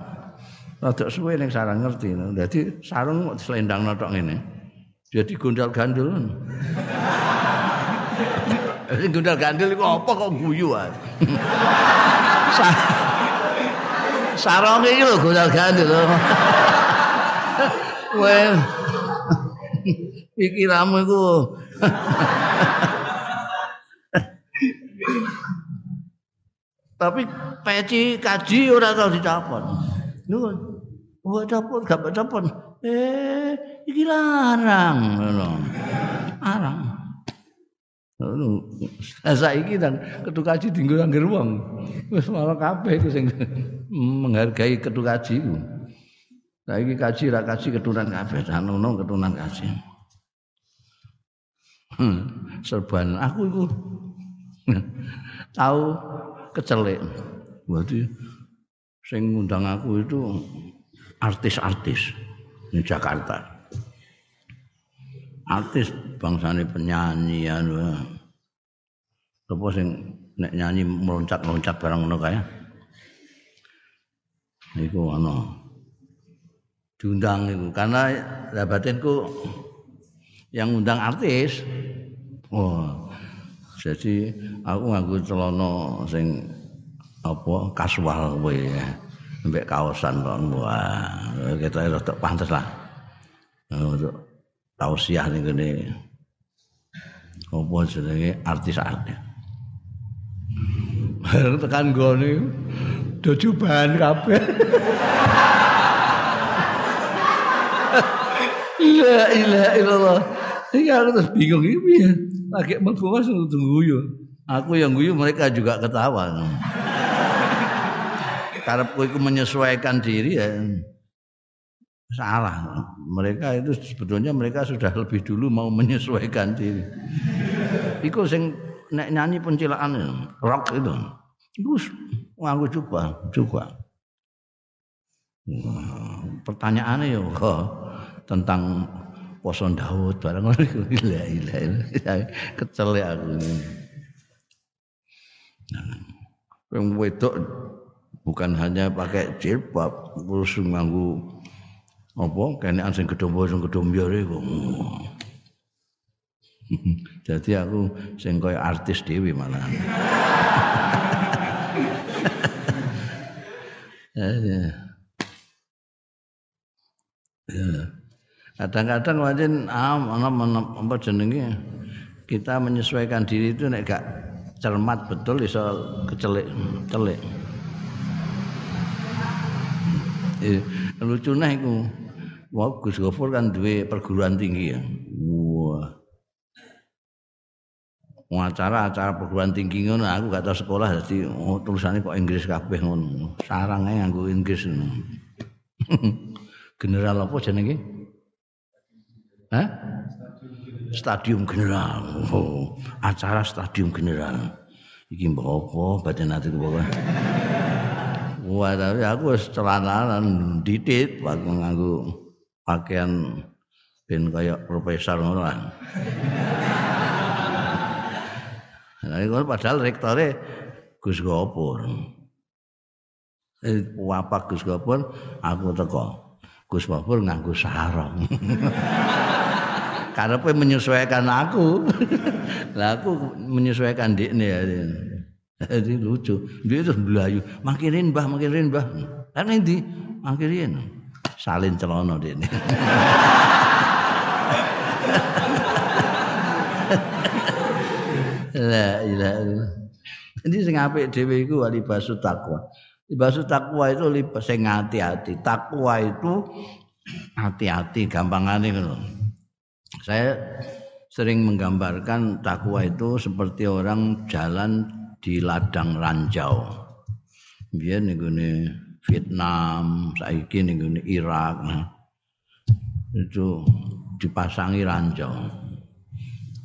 rada suwe ning sarang ngerti jadi sarung selendang notok ngene jadi gondal gandul Sing gondal gandul iku apa kok guyu ae. Sarong iki lho gondal gandul. Well, pikiranmu iku Tapi peci kaji ora tau dicopot. Nuwun. Oh, copot gak copot. Eh, iki larang. Larang. Ngono. Saiki dan ketu kaji dinggo angger. Wis malah kabeh iku sing menghargai ketu kaji iku. Saiki kaji ra kaji keturunan kabeh, sanono keturunan kaji. Hmm, serban aku iku tahu kecelik. Berarti sing ngundang aku itu artis-artis di Jakarta. Artis bangsane penyanyi anu. Apa sing nek nyanyi meloncat-loncat barang ngono kaya. Iku ana. Diundang iku karena batinku yang undang artis. Oh, jadi aku nganggo celana sing apa kasual kowe mbek kaosan kok wah kita rada pantes lah untuk tausiah ning kene apa jenenge artis-artis tekan gone dojuban kabeh La ilaha illallah. Ini aku terus bingung ini ya. Lagi mengkumas untuk guyu. Aku yang guyu mereka juga ketawa. Karepku itu menyesuaikan diri ya salah. Mereka itu sebetulnya mereka sudah lebih dulu mau menyesuaikan diri. Iku sing nek nyanyi pencilaan rock itu. Iku nganggo coba, coba. Pertanyaannya ya tentang poso Daud barang ngono iku la ilaha kecel ya aku. Nah, yang wedok bukan hanya pakai jilbab, terus nganggo apa kene sing gedombo sing gedombyar iku. Jadi aku sing koyo artis dhewe malah. ya, ya. Ya. Kadang-kadang wajen ana apa jenenge kita menyesuaikan diri itu nek gak cermat betul iso kecelik celik. Eh, lucune iku. Wah, Gus Gofur kan duwe perguruan tinggi ya. Wah. acara-acara perguruan tinggi ngono aku gak tau sekolah jadi oh, tulisannya kok Inggris kabeh ngono. Sarangnya nganggo Inggris. General apa jenenge? Hah? Stadium General. Oh, acara Stadium General. Iki mbok apa badan ati Wah, tapi aku wis celananan didit waktu nganggo pakaian ben kaya profesor ngono lah. Nah, itu padahal rektore Gus Gopur. Eh, apa Gus Gopur, aku teko. Gus Gopur nganggo sarung. Karena menyesuaikan aku. Lah aku menyesuaikan ini ya. Jadi lucu. Dia itu belayu. Makirin bah, makirin bah. Kan ini makirin. Salin celana dia ini. La ilaha illallah. Jadi sing apik dhewe iku libasu takwa. Libasu takwa itu libas sing hati-hati. Takwa itu hati-hati gampangane ngono. Saya sering menggambarkan takwa itu seperti orang jalan di ladang ranjau. Biar nih Vietnam, saiki nih Irak, itu dipasangi ranjau.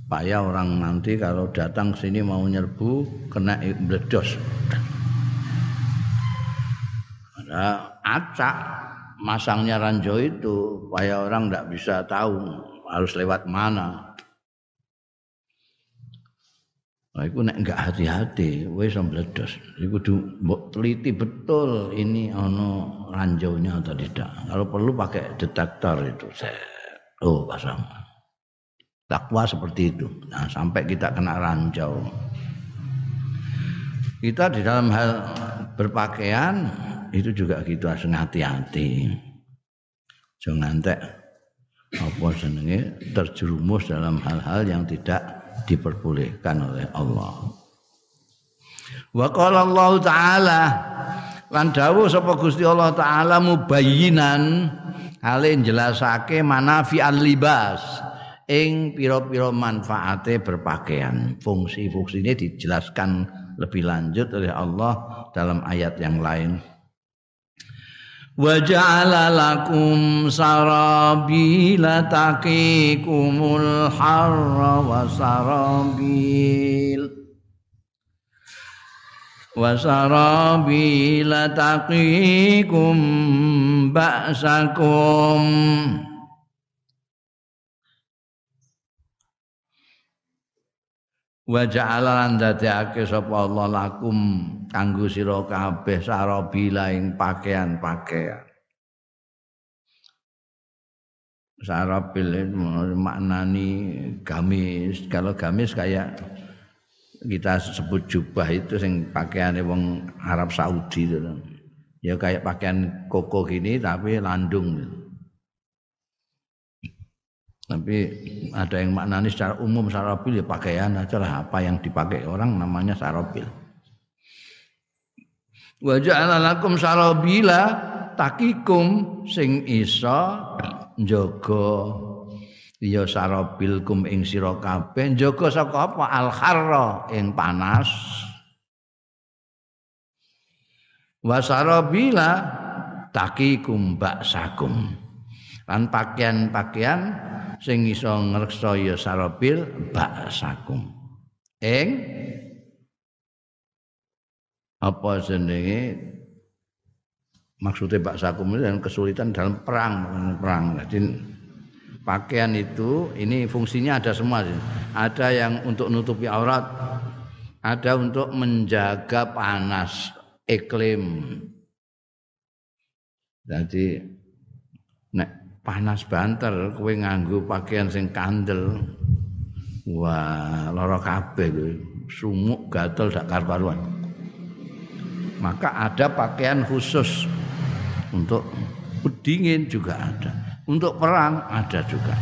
Supaya orang nanti kalau datang sini mau nyerbu kena meledos. Ada acak masangnya ranjau itu supaya orang tidak bisa tahu harus lewat mana. Nah, itu nek enggak hati-hati, wis meledos. Iku kudu teliti betul ini ono ranjaunya atau tidak. Kalau perlu pakai detektor itu. Oh, pasang. Takwa seperti itu. Nah, sampai kita kena ranjau. Kita di dalam hal berpakaian itu juga gitu harus hati-hati. Jangan ngantek apa jenenge terjerumus dalam hal-hal yang tidak diperbolehkan oleh Allah. Wa qala Allah taala lan dawuh sapa Gusti Allah taala mubayyinan hale jelasake manafi libas ing pira-pira manfaate berpakaian. Fungsi-fungsinya dijelaskan lebih lanjut oleh Allah dalam ayat yang lain wa ja'ala lakum sarabila taqikumul harra wa sarabil wa wa ja'ala lan dadekake sapa Allah lakum kanggo sira kabeh sarabila ing pakaian-pakaian. Sarabil maknani gamis. Kalau gamis kayak kita sebut jubah itu sing pakaiannya wong Arab Saudi itu. Ya kayak pakaian koko gini tapi landung. gitu. Tapi ada yang maknanya secara umum sarabil ya pakaian aja lah. Apa yang dipakai orang namanya sarabil. Wa ja'ala sarabila takikum sing iso njaga. Ya sarabil kum ing sira kabeh. Njaga saka apa? Al harra ing panas. Wasarabila takikum baksakum lan pakaian-pakaian sing iso ngreksa ya sarabil baksakum ing apa jenenge? Maksudnya Pak Sakum itu dan kesulitan dalam perang perang. Jadi pakaian itu ini fungsinya ada semua ada yang untuk nutupi aurat ada untuk menjaga panas iklim. Jadi nek panas banter kowe nganggo pakaian sing kandel. Wah lara kabeh sumuk gatel dak karuan maka ada pakaian khusus. Untuk dingin juga ada. Untuk perang ada juga.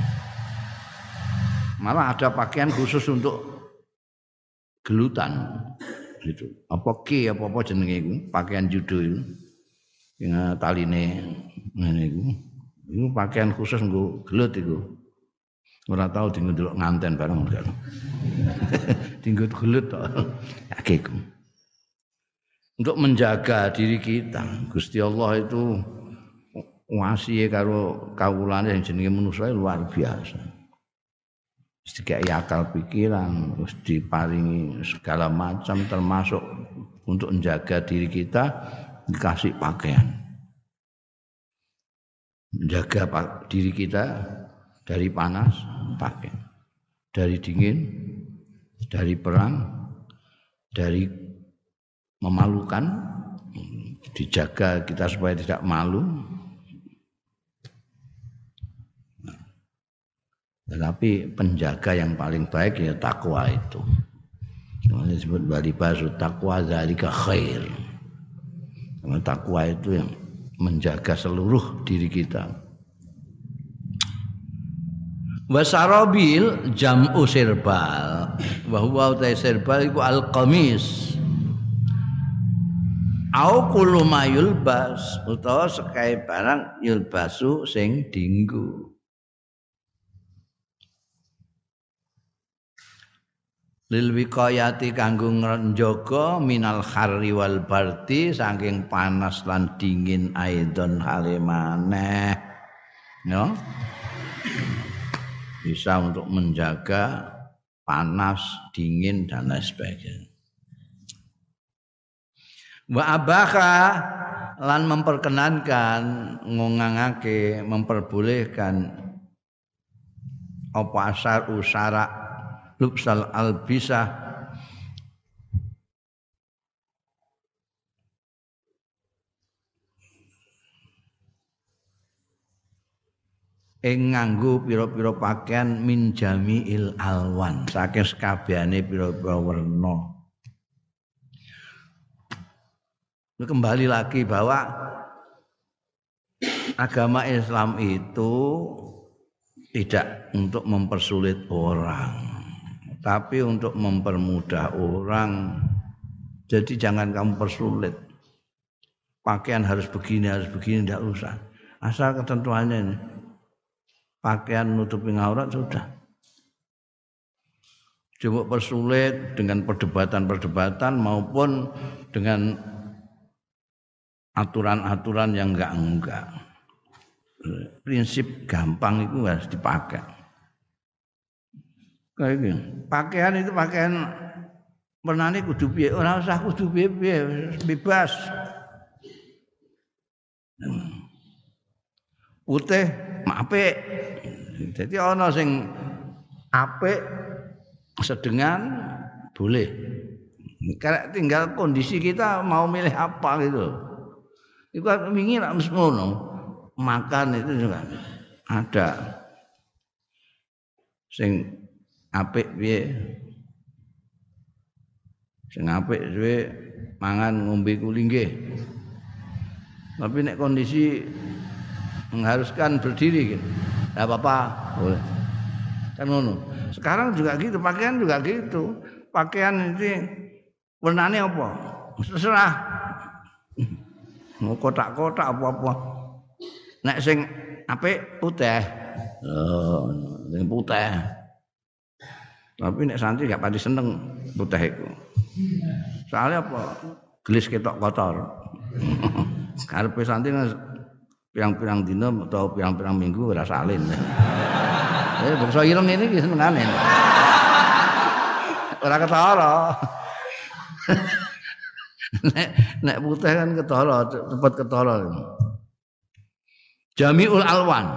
Malah ada pakaian khusus untuk gelutan. Gitu. Apa ki apa apa jenenge pakaian judo itu yang taline ngene itu pakaian khusus nggo gelut iku ora tau dienggo nganten bareng enggak dienggo gelut tok akiku untuk menjaga diri kita. Gusti Allah itu wasiye karo kawulane yang jenenge manusa luar biasa. Mesti akal pikiran, terus diparingi segala macam termasuk untuk menjaga diri kita dikasih pakaian. Menjaga diri kita dari panas, pakaian. Dari dingin, dari perang, dari memalukan dijaga kita supaya tidak malu. Tetapi penjaga yang paling baik ya takwa itu. Namanya disebut balibasu takwa zalika khair. Takwa itu yang menjaga seluruh diri kita. Wasarabil jam'u sirbal. Bahwa utai sirbal itu al-qamis. Au kullu mayul bas utawa sekai barang yulbasu sing dinggo lil wiqayati kanggo njaga minal harri wal barti saking panas lan dingin aidon hale maneh. No? Bisa untuk menjaga panas dingin dan lain sebagainya. Wa abaka lan memperkenankan ngongangake memperbolehkan apa asar usara lubsal albisa ing nganggo pira-pira pakaian min jamiil alwan. Saking sekabehane pira-pira werna. Kembali lagi bahwa agama Islam itu tidak untuk mempersulit orang, tapi untuk mempermudah orang. Jadi jangan kamu persulit. Pakaian harus begini, harus begini, tidak usah. Asal ketentuannya ini. Pakaian nutupi aurat sudah. Coba persulit dengan perdebatan-perdebatan maupun dengan aturan-aturan yang enggak-enggak. Prinsip gampang itu harus dipakai. Gitu. Pakaian itu pakaian menani kudu piye, ora usah kudu piye bebas. Putih apik. Jadi ana sing apik sedengan boleh. Karena tinggal kondisi kita mau milih apa gitu. Iku wingi rak ngono. Makan itu juga ada sing apik piye. Sing apik suwe mangan ngombe kulinggih. Tapi nek kondisi mengharuskan berdiri gitu. Enggak apa-apa, boleh. Kan ngono. Sekarang juga gitu, pakaian juga gitu. Pakaian ini warnanya apa? Terserah mau kotak-kotak apa-apa. Nek sing apik putih. Oh, putih. Tapi nek santri gak pati seneng putih iku. Soalnya apa? Gelis ketok kotor. Karepe santri pirang-pirang dina atau pirang-pirang minggu ora salin. Eh bangsa ireng ini ki senengane. Ora ketara. nek nek putih kan ketara, cepet ketara. Jamiul alwan.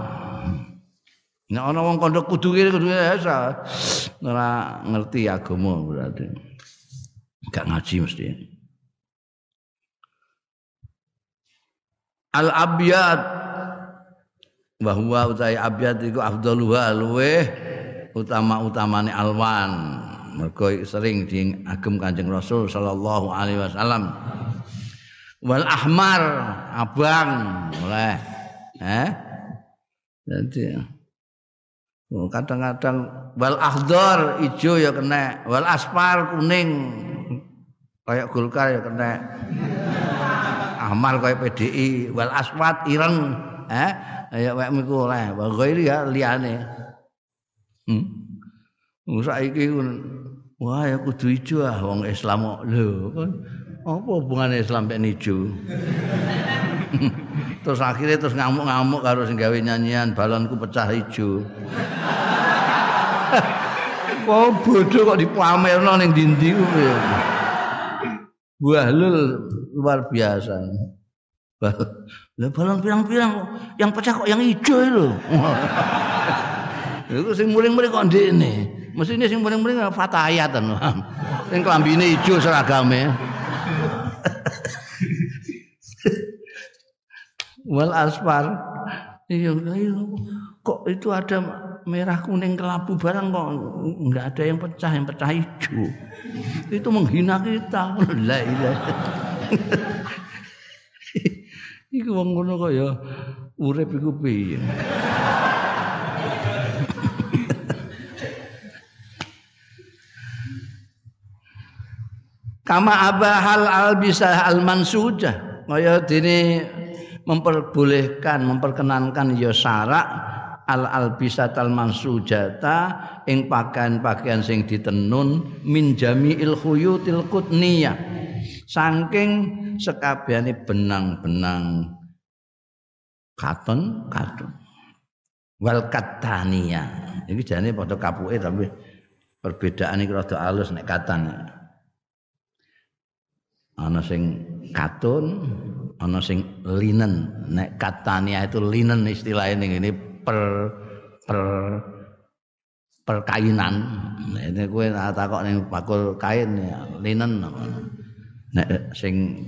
Nek ana wong kandha kudu kene kudu esa. Ora ngerti agama berarti. Gak ngaji mesti. Al abyad bahwa utai abyad iku afdaluha luweh utama-utamane alwan mergo sering diagem Kanjeng Rasul sallallahu alaihi wasallam wal ahmar abang oleh eh jadi oh, kadang-kadang wal akhdar ijo ya kena wal aspar kuning. Kayak Golkar ya kena. Ahmar kayak PDI wal aswat ireng. Eh ya wek miku oleh wa ghairi ya liyane. Hmm. Saiki wah ya kudu ijo ah wong Islam kok. Lho apa hubungane Islam mek ijo terus akhirnya terus ngamuk-ngamuk karo sing gawe nyanyian balonku pecah ijo kok bodoh kok dipamerno ning dindi kuwi Wahlul luar biasa. Lah balon pirang-pirang yang pecah kok yang hijau itu. Itu sing muring-muring kok ndekne. Mesine sing muring-muring fatayatan. Sing klambine ijo seragame. Wal asfar. Iya, iya, kok itu ada merah kuning kelabu barang kok enggak ada yang pecah, yang pecah hijau. Itu menghina kita. La ilaha. Iku wong ngono kok ya urip iku piye. Kama abahal albisah al mansujah. Kaya dene memperbolehkan memperkenankan ya syarak al albisat al mansujata ing pakaian-pakaian sing ditenun min jami'il khuyutil qutniyah. Saking sekabehane benang-benang katon katon. Wal katania iki jane padha kapuke tapi perbedaan iki rada alus nek katan ana sing katun ana sing linen. Nek katania itu linen istilahnya ini per per perkainan. Ini kowe takok ning bakul kain ya linen. Nek sing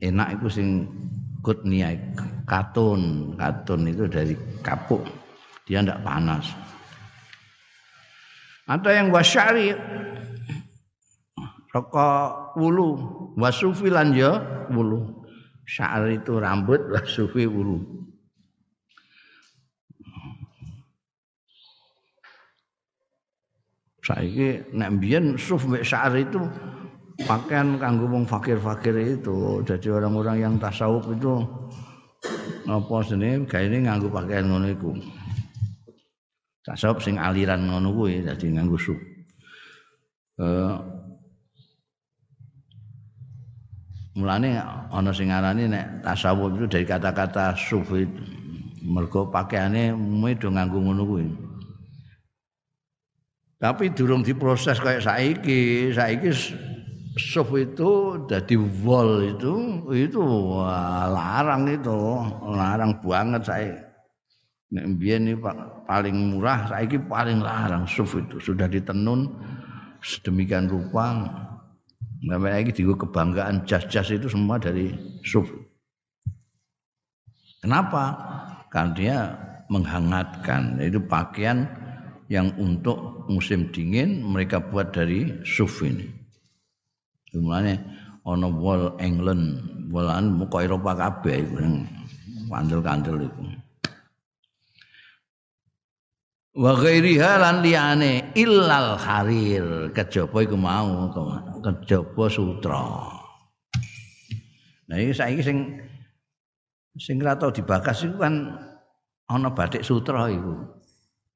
enak iku sing kutnia katun. Katun itu dari kapuk dia ndak panas. Ada yang wasyari rokok wulu wasufi lan ya wulu syar itu rambut wasufi wulu saiki nek mbiyen suf mek syar itu pakaian kanggo wong fakir-fakir itu. Jadi orang-orang yang tasawuf itu apa sini ini nganggo pakaian ngono iku. Tasawuf sing aliran ngono kuwi dadi nganggo suf. Eh Mulane ana sing ngarani nek tasawuf itu dari kata-kata suf itu. Mergo pakaiane mung do nganggo ngono kuwi. Tapi durung diproses kayak saiki, saiki suf itu jadi wall itu itu wah, larang itu larang banget saya nek ini paling murah saya ini paling larang suf itu sudah ditenun sedemikian rupa namanya lagi juga kebanggaan jas-jas itu semua dari suf kenapa? Karena dia menghangatkan. Itu pakaian yang untuk musim dingin mereka buat dari suf ini. Mulane ana wol England, wolan muka Eropa kabeh kandel-kandel iku. Wa ghairiha lan liyane illal harir, kejaba iku mau kejaba sutra. Nah iki saiki sing sing ora tau dibakas iku kan ana batik sutra iku.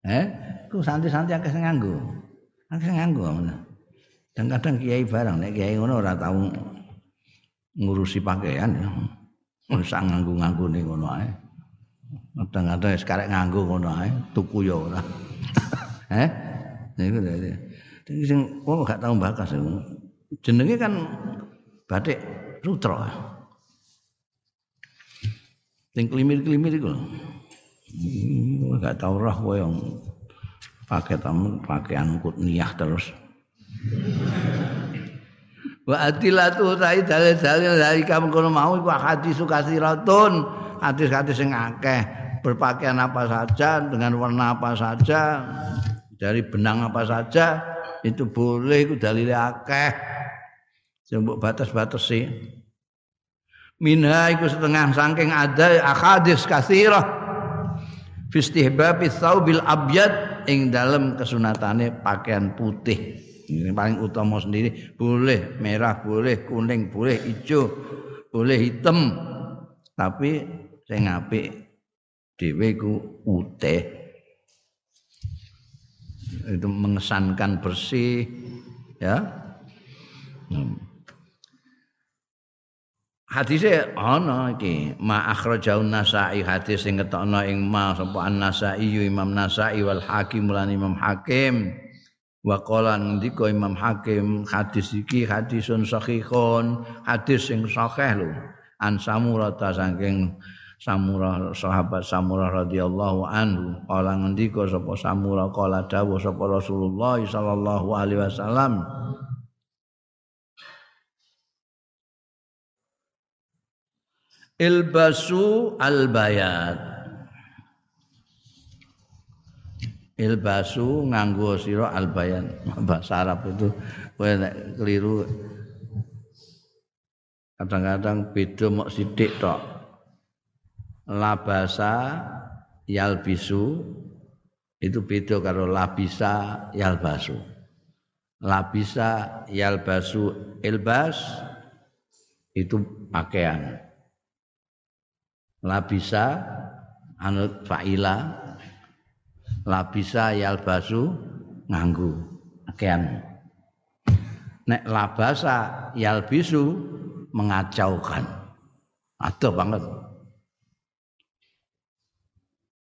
Eh, ku santi-santi akeh sing nganggo. Akeh nganggo Dan kadang kiai barang nek kiai ngono ora tau ngurusi pakaian ya. Ora nganggo-nganggo ning ngono ae. Kadang-kadang wis karek nganggo ngono ae, tuku ya ora. eh? Niku dadi. Sing wong gak tau bakas. Jenenge kan batik sutra. Sing klimir-klimir iku. Enggak tahu roh kowe yang pakai tamu pakaian kutniyah terus. Wa adilatu tai dalil-dalil dari kamu kono mau iku hadis kasiratun, hadis-hadis sing akeh berpakaian apa saja dengan warna apa saja dari benang apa saja itu boleh itu dalil akeh. Sembuk batas-batas sih. Minha iku setengah saking ada hadis kasirah fistihbabi thawbil abyad ing dalam kesunatane pakaian putih ini paling utama sendiri boleh merah boleh kuning boleh hijau boleh hitam tapi saya apik dhewe ku putih itu mengesankan bersih ya. Hmm. hadise ana iki ma akhrajaun nasai. Hadis sing ketokno ing ma sapa an nasai imam nasai wal hakim lan imam hakim. Wa qala ndika imam hakim hadis iki hadisun sahihun hadis sing sahih lho. An samura ta saking samura sahabat samura radhiyallahu anhu. Qala ngendika sapa samura qala dawuh sapa rasulullah sallallahu alaihi wasallam. Ilbasu albayat. Ilbasu nganggo sira albayan bahasa Arab itu kowe keliru kadang-kadang beda mok sithik tok labasa yalbisu itu beda karo labisa yalbasu. Labisa yalbasu ilbas itu pakaian. Labisa anut fa'ila. Labisa yalbasu nganggu akean nek labasa yalbisu mengacaukan. Ada banget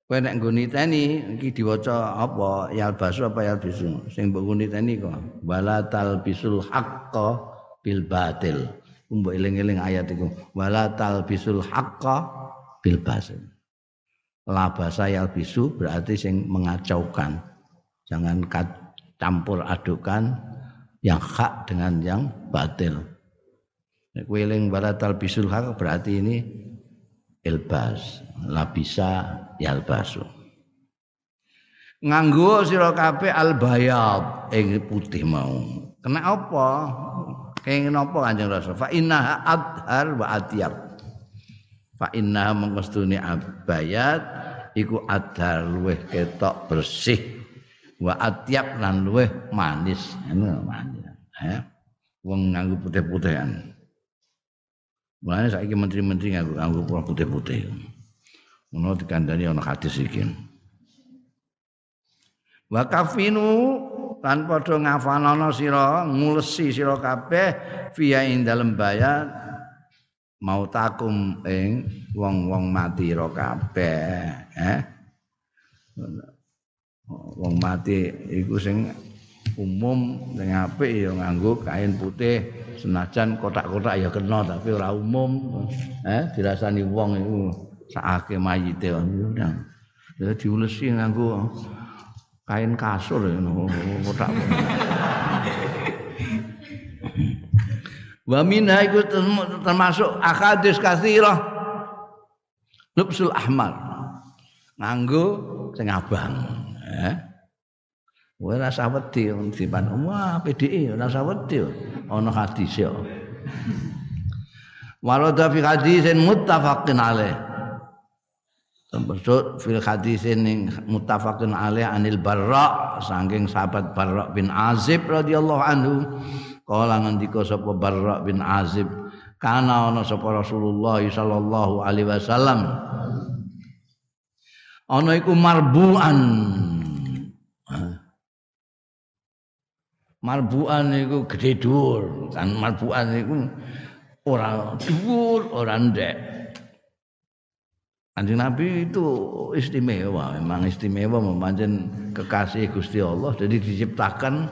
kowe nek nggo niteni iki diwaca apa yalbasu apa yalbisu sing mbok niteni kok wala talbisul haqqo bil batil mbok eling-eling ayat iku wala talbisul haqqo bil basil. Labasa bisu berarti sing mengacaukan. Jangan campur adukan yang hak dengan yang batil. Kuiling balatal bisul hak berarti ini ilbas, labisa yalbasu. Nganggo sira kabeh albayad ing putih mau. Kena apa? Kenging napa Kanjeng Rasul? Fa inna adhar wa atyab fa inna mengkostuni abayat iku adar luweh ketok bersih wa atyab lan luweh manis ngono manis ya wong nganggo putih-putihan Mulane saiki menteri-menteri nganggo nganggo putih-putih. Ngono dikandani ana hadis iki. Wa kafinu lan padha ngafanono sira ngulesi sira kabeh fiya ing dalem bayat mau takum ing wong-wong mati ro kabeh eh wong mati iku sing umum sing apik ya nganggo kain putih senajan kotak-kotak ya kena tapi ora umum eh dirasani wong iku sakake mayite ya diulesi nganggo kain kasur ya kotak Wa minha termasuk akadis kathirah lubsul ahmar. Nganggo sing abang, eh. Kowe rasa wedi dipan wah PDI rasa wedi ana hadis ya. Walada fi hadisin muttafaqin alaih. Termasuk fil hadisin yang muttafaqin alaih anil Barra saking sahabat Barra bin Azib radhiyallahu anhu Kala ngendika sapa Barra bin Azib, kana ana sapa Rasulullah sallallahu alaihi wasallam. ana iku marbuan marbuan iku gede dhuwur kan marbuan iku ora dhuwur ora ndek Kanjeng Nabi itu istimewa, memang istimewa memancing kekasih Gusti Allah. Jadi diciptakan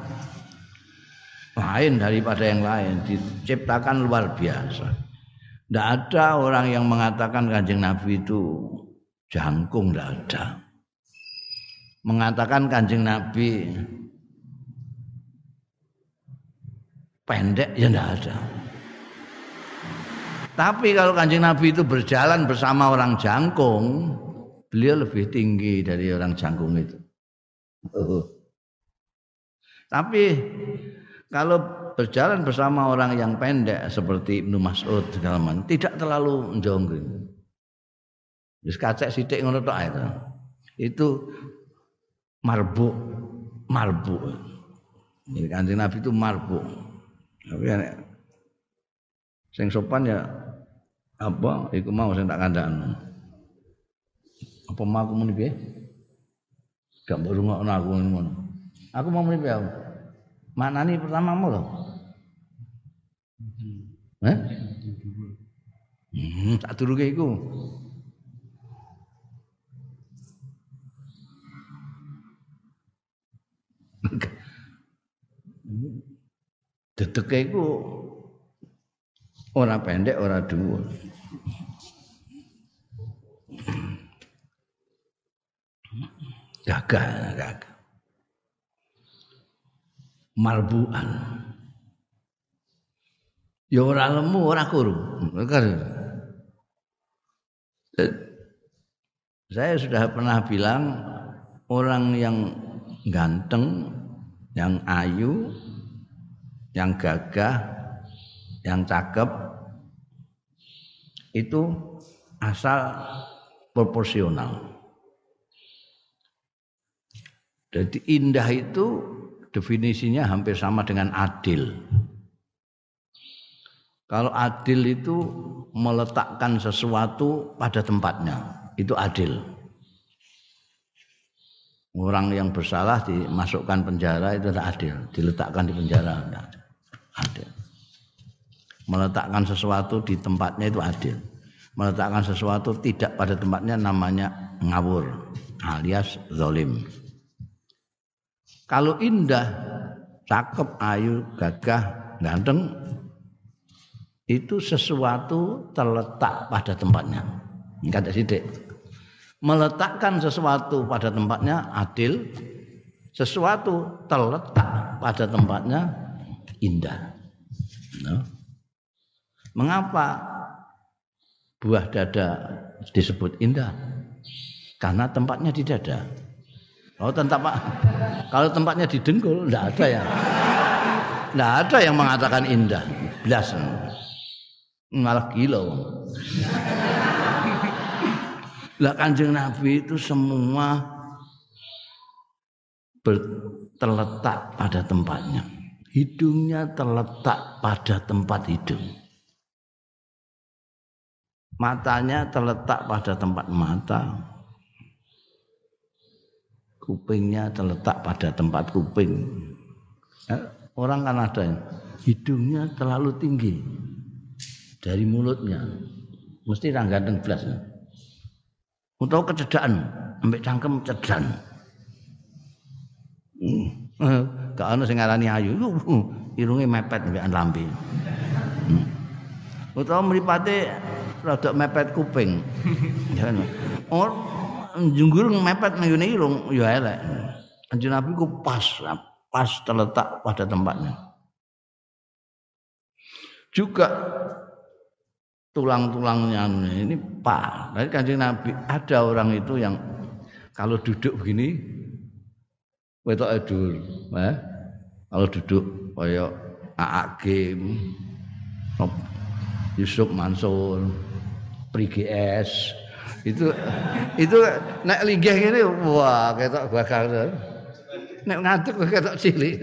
lain daripada yang lain, diciptakan luar biasa. Tidak ada orang yang mengatakan kanjeng Nabi itu jangkung, tidak ada. Mengatakan kanjeng Nabi pendek, ya tidak ada. Tapi kalau kanjeng Nabi itu berjalan bersama orang jangkung, beliau lebih tinggi dari orang jangkung itu. Tapi kalau berjalan bersama orang yang pendek seperti Ibnu Mas'ud segala macam tidak terlalu jonggring. Wis kacek sithik ngono tok itu. Itu marbu marbu. Ini kanjeng Nabi itu marbu. Tapi ya, sing sopan ya apa iku mau sing tak kandhakno. Apa mau aku muni piye? Gak mbok rungokno aku ngono. Aku mau muni piye aku? Maknani pertamamu loh. Eh? Hmm, tak durunge iku. Dedeke iku ora pendek ora dhuwur. Gagah, gagah. Malbuan. Ya ora lemu, ora kuru. Saya sudah pernah bilang orang yang ganteng, yang ayu, yang gagah, yang cakep itu asal proporsional. Jadi indah itu definisinya hampir sama dengan adil. Kalau adil itu meletakkan sesuatu pada tempatnya, itu adil. Orang yang bersalah dimasukkan penjara itu adil, diletakkan di penjara adil. Meletakkan sesuatu di tempatnya itu adil. Meletakkan sesuatu tidak pada tempatnya namanya ngawur alias zolim. Kalau indah, cakep, ayu, gagah, ganteng, itu sesuatu terletak pada tempatnya. Kata sidik. Meletakkan sesuatu pada tempatnya adil, sesuatu terletak pada tempatnya indah. No. Mengapa buah dada disebut indah? Karena tempatnya di dada. Kalau tempat kalau tempatnya di dengkul, tidak ada ya. Tidak ada yang mengatakan indah. Belas malah gila lah kanjeng Nabi itu semua terletak pada tempatnya hidungnya terletak pada tempat hidung. Matanya terletak pada tempat mata. Kupingnya terletak pada tempat kuping. Eh, orang kan ada hidungnya terlalu tinggi dari mulutnya. Mesti ra ganteng blas utawa kecedakan ambek cangkem cedan hmm. Gak ana sing ngarani ayu. Irunge mepet ambek lambe. Hmm. utawa mripate rada mepet kuping. Ya oh junggur mepet nang irung ya elek. Anjing Nabi ku pas pas terletak pada tempatnya. Juga tulang-tulangnya ini pak. Dari kanjeng Nabi ada orang itu yang kalau duduk begini wetok edur, eh? Kalau duduk kaya Aak Yusuf Mansur, Prigs itu itu nek linggih ngene wah ketok bakal nek ngantuk ketok cilik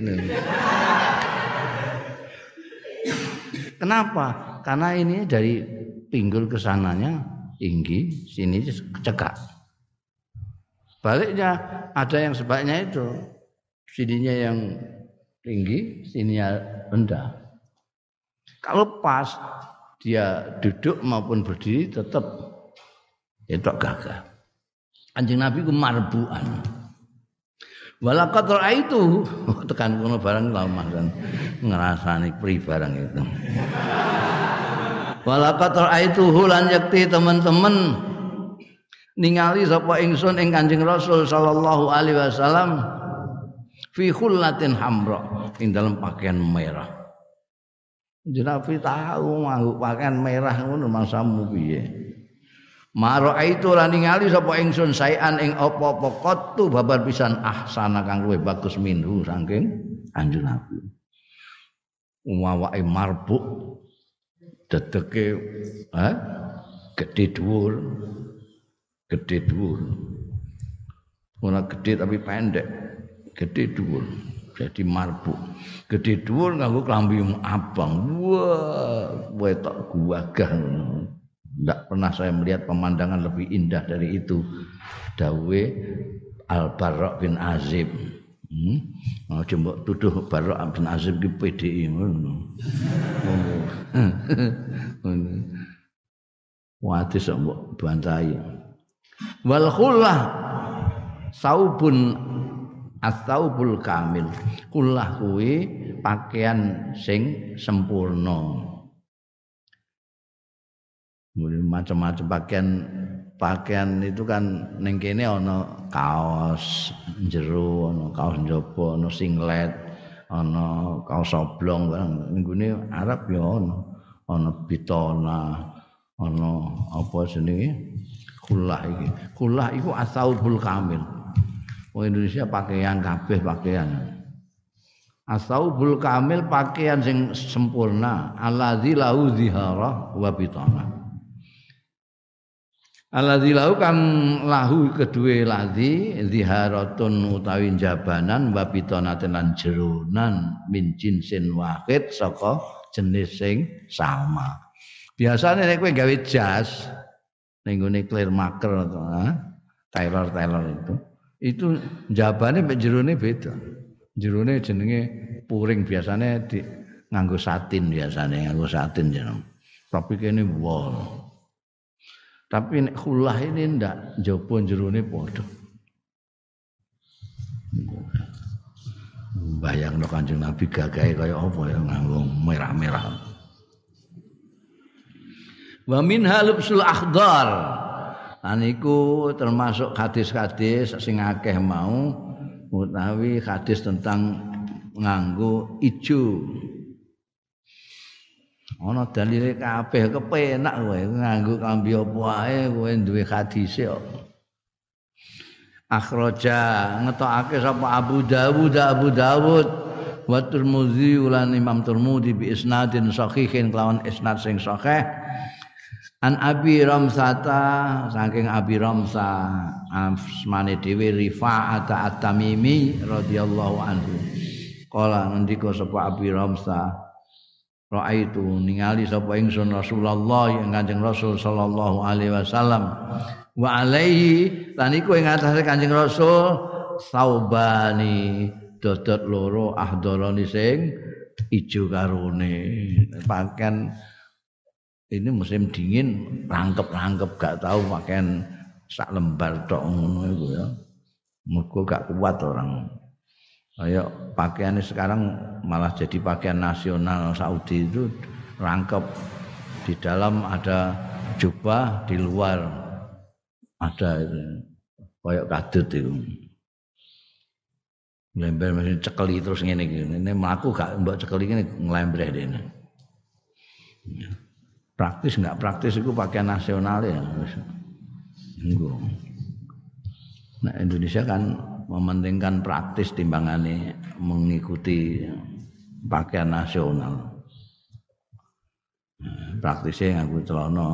Kenapa? Karena ini dari pinggul ke sananya tinggi, sini cekak. Baliknya ada yang sebaliknya itu. Sininya yang tinggi, sininya rendah. Kalau pas dia duduk maupun berdiri tetap itu gagah. Anjing Nabi ku marbuan. Walakat itu tekan kono barang lama kan ngerasani pri barang itu. Walakat itu hulan yakti teman-teman ningali sapa ingsun ing Kanjeng Rasul sallallahu alaihi wasallam fi khullatin hamra ing dalam pakaian merah. Nabi tahu mau pakaian merah ngono mangsamu piye. Maro itu lan ningali sapa ingsun sayan ing apa-apa qattu babar pisan ahsana kang luwih bagus minhu saking anjun Nabi. Umawake marbuk dedeke eh gede dhuwur. Gede dhuwur. Ora gede tapi pendek. Gede dhuwur. Jadi marbuk. Gede dhuwur nganggo klambi abang. Wah, wetok guagah. Tidak pernah saya melihat pemandangan lebih indah dari itu. Dawe Al Barok bin Azib. Hmm? Oh, coba tuduh Barok bin Azib di PDI. Wati sok bantai. Wal khullah saubun asaubul kamil. Kullah kuwi pakaian sing sempurna. Macam-macam pakaian pakaian itu kan ning kene ana kaos jero ana kaos njaba ana singlet ana kaos oblong. Barang nggone Arab ya ana ana bitona ana apa jenenge? Kulah iki. Kulah iku asaubul kamil wong Indonesia pakaian kabeh pakaian. Asaubul kamil pakaian sing sempurna. Alladzi lahu zihara wa bitana. Alladzi lahu kang lahu kedue ladzi ziharatun utawi jabanan wa pitanaten lan jeronan min jinsin wahid saka jenis sing sama. Biasane nek kowe gawe jas ning gone clear maker atau Taylor itu itu jabane mek jerone beda. Jerone jenenge puring biasanya di nganggo satin biasanya nganggo satin jeneng. Tapi kene wol. Tapi nek khullah ini ndak jopo jerone padha. Bayang no kanjeng Nabi gagahe kaya apa ya nganggo merah-merah. Wa min halubsul akhdar. Lan iku termasuk hadis-hadis sing akeh mau utawi hadis tentang nganggo ijo. Ana dalile kabeh kepenak kowe nganggo kambi apa ae kowe duwe hadise kok. Akhraja ngetokake sapa Abu Dawud Abu Dawud wa Tirmidzi ulan Imam Tirmidzi bi isnadin sahihin kelawan isnad sing sahih An Abi Ramsata saking Abi Ramsa asmane dhewe Rifa'at At-Tamimi radhiyallahu anhu. Kala ngendika sapa Abi Ramsa Ra'aitu ningali sapa ingsun Rasulullah yang Kanjeng Rasul sallallahu alaihi wasallam wa alaihi lan iku ing atase Kanjeng Rasul saubani dodot loro ahdoroni sing ijo karone pakaian ini musim dingin rangkep-rangkep gak tahu pakaian sak lembar tok ngono ya. Mergo gak kuat orang. Kayak pakaian sekarang malah jadi pakaian nasional Saudi itu rangkep. Di dalam ada jubah di luar ada itu. Kayak kadut itu. Ngelember mesin cekeli terus iki. Ini mlaku gak mbok cekeli ngene ngelembreh dene praktis nggak praktis itu pakaian nasional ya Enggak. Nah Indonesia kan mementingkan praktis timbangane mengikuti pakaian nasional. Praktisnya nganggo celana.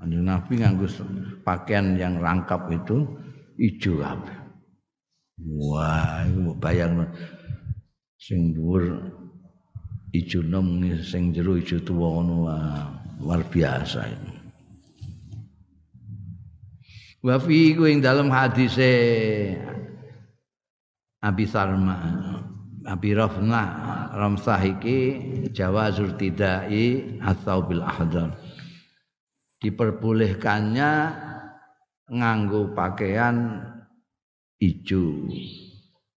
Kanjeng Nabi nganggo pakaian yang rangkap itu ijo kabeh. Wah, bayang sing dhuwur ijo nom sing jero ijo tuwa ngono luar biasa itu. Wa fi ing dalem hadise Abi Sarma Abi Rafna Ramsah iki jawazul tidai atau bil ahdar. Diperbolehkannya nganggo pakaian ijo.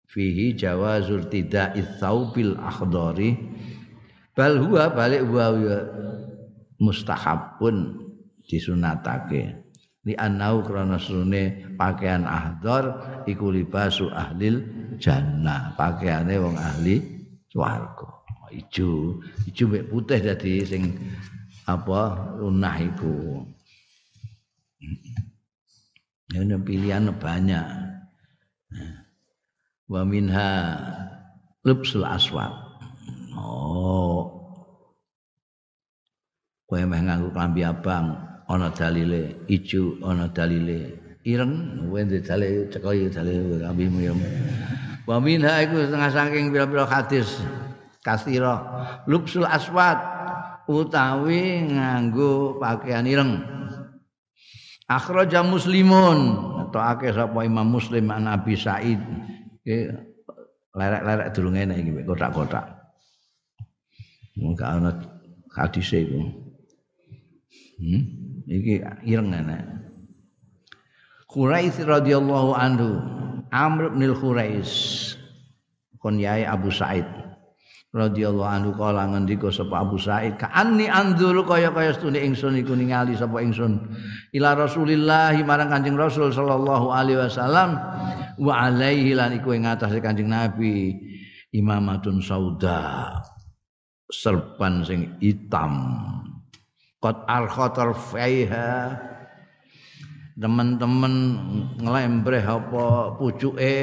Fihi jawazul tidai bil akhdari bal huwa balik huwa mustahabun disunatake. Li annau krana sune pakaian ahdar iku libasu ahlil jannah. Pakaiane wong ahli swarga. Ijo ijo mek putih dadi sing apa lunah iku. Ya pilihan banyak. Wa minha lubsul aswad oh. Kowe meh nganggo klambi abang ana dalile ijo ana dalile. Ireng wende dalile cekoy dalile kambing muyum wa minha iku setengah saking pira-pira hadis kasira lubsul aswad utawi nganggo pakaian ireng. Akhraja muslimun atau akeh sapa Imam Muslim an Abi Said. Lerek-lerek durung enak iki kotak-kotak mung ana hadis iku. Hmm? iki ireng enek. Quraish radhiyallahu anhu Amr bin Quraish kon yai Abu Said radhiyallahu anhu kala ngendika sapa Abu Said ka anni anzuru kaya-kaya stune ingsun iku ningali sapa ingsun ila Rasulillah marang Kanjeng Rasul sallallahu alaihi wasallam wa alaihi lan iku ing atase Kanjeng Nabi imamatun sauda serban sing hitam qad al faiha teman-teman ngelembreh apa pucuke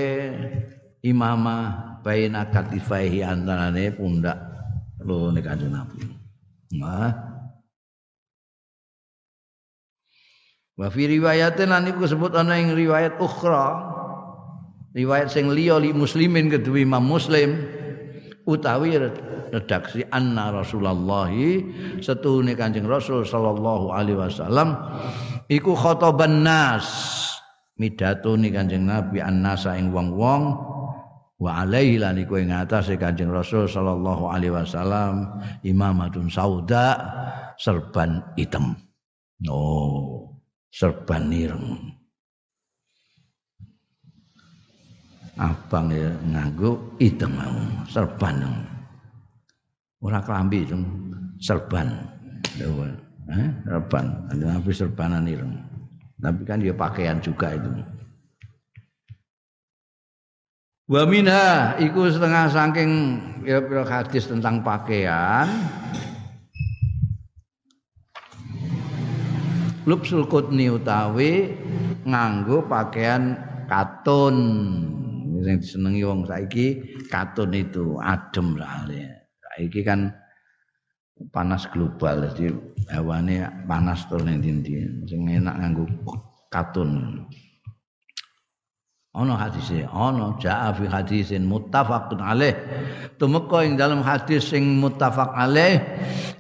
imamah baina katifaihi antarane pundak lho nek Nabi. Nah. Wa fi riwayatin lan iku sebut ana ing riwayat ukhra. Riwayat sing liya li muslimin kedua Imam Muslim utawi redaksi anna Rasulullah setune Kanjeng Rasul sallallahu alaihi wasallam iku khotoban nas midatoni Kanjeng Nabi annasa ing wong-wong wa alaihi lan iku ing atase Kanjeng Rasul sallallahu alaihi wasallam imamatun sauda serban hitam. Oh serban ireng. Abang ya nganggo hitam serban ora klambi itu serban. Eh serban. Ada nabi serbanan ireng tapi kan dia pakaian juga itu. Wa minha setengah saking ya hadis tentang pakaian. Lubsul kutni utawi nganggo pakaian katun. Yang disenengi wong saiki katun itu adem lah iki kan panas global jadi hewane panas to ning ndi sing enak nganggo katun. Ana hadise ana jaa fi hadisin muttafaqun alaih. Tumeka ing dalam hadis sing muttafaq alaih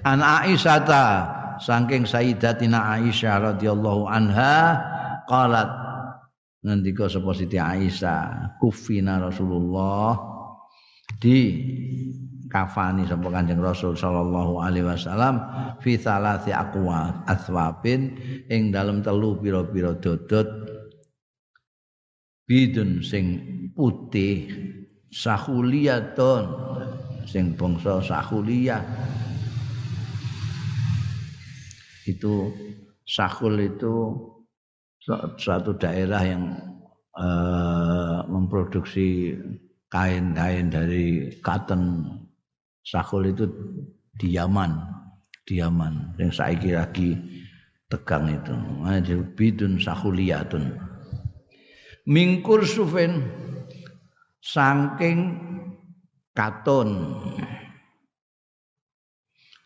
an Aisyah ta saking Sayyidatina Aisyah radhiyallahu anha qalat. Ngendika sapa Siti Aisyah kufina Rasulullah. Di kafani sapa Kanjeng Rasul sallallahu alaihi wasallam fi salasi aqwa aswabin ing dalem telu pira-pira dodot bidun sing putih sahuliyatun sing bangsa sahuliyah itu sahul itu suatu daerah yang uh, memproduksi kain-kain dari cotton Sakul itu di Yaman, di Yaman. Yang saiki lagi tegang itu. Ada bidun sakuliyatun. Mingkur sufen saking katon.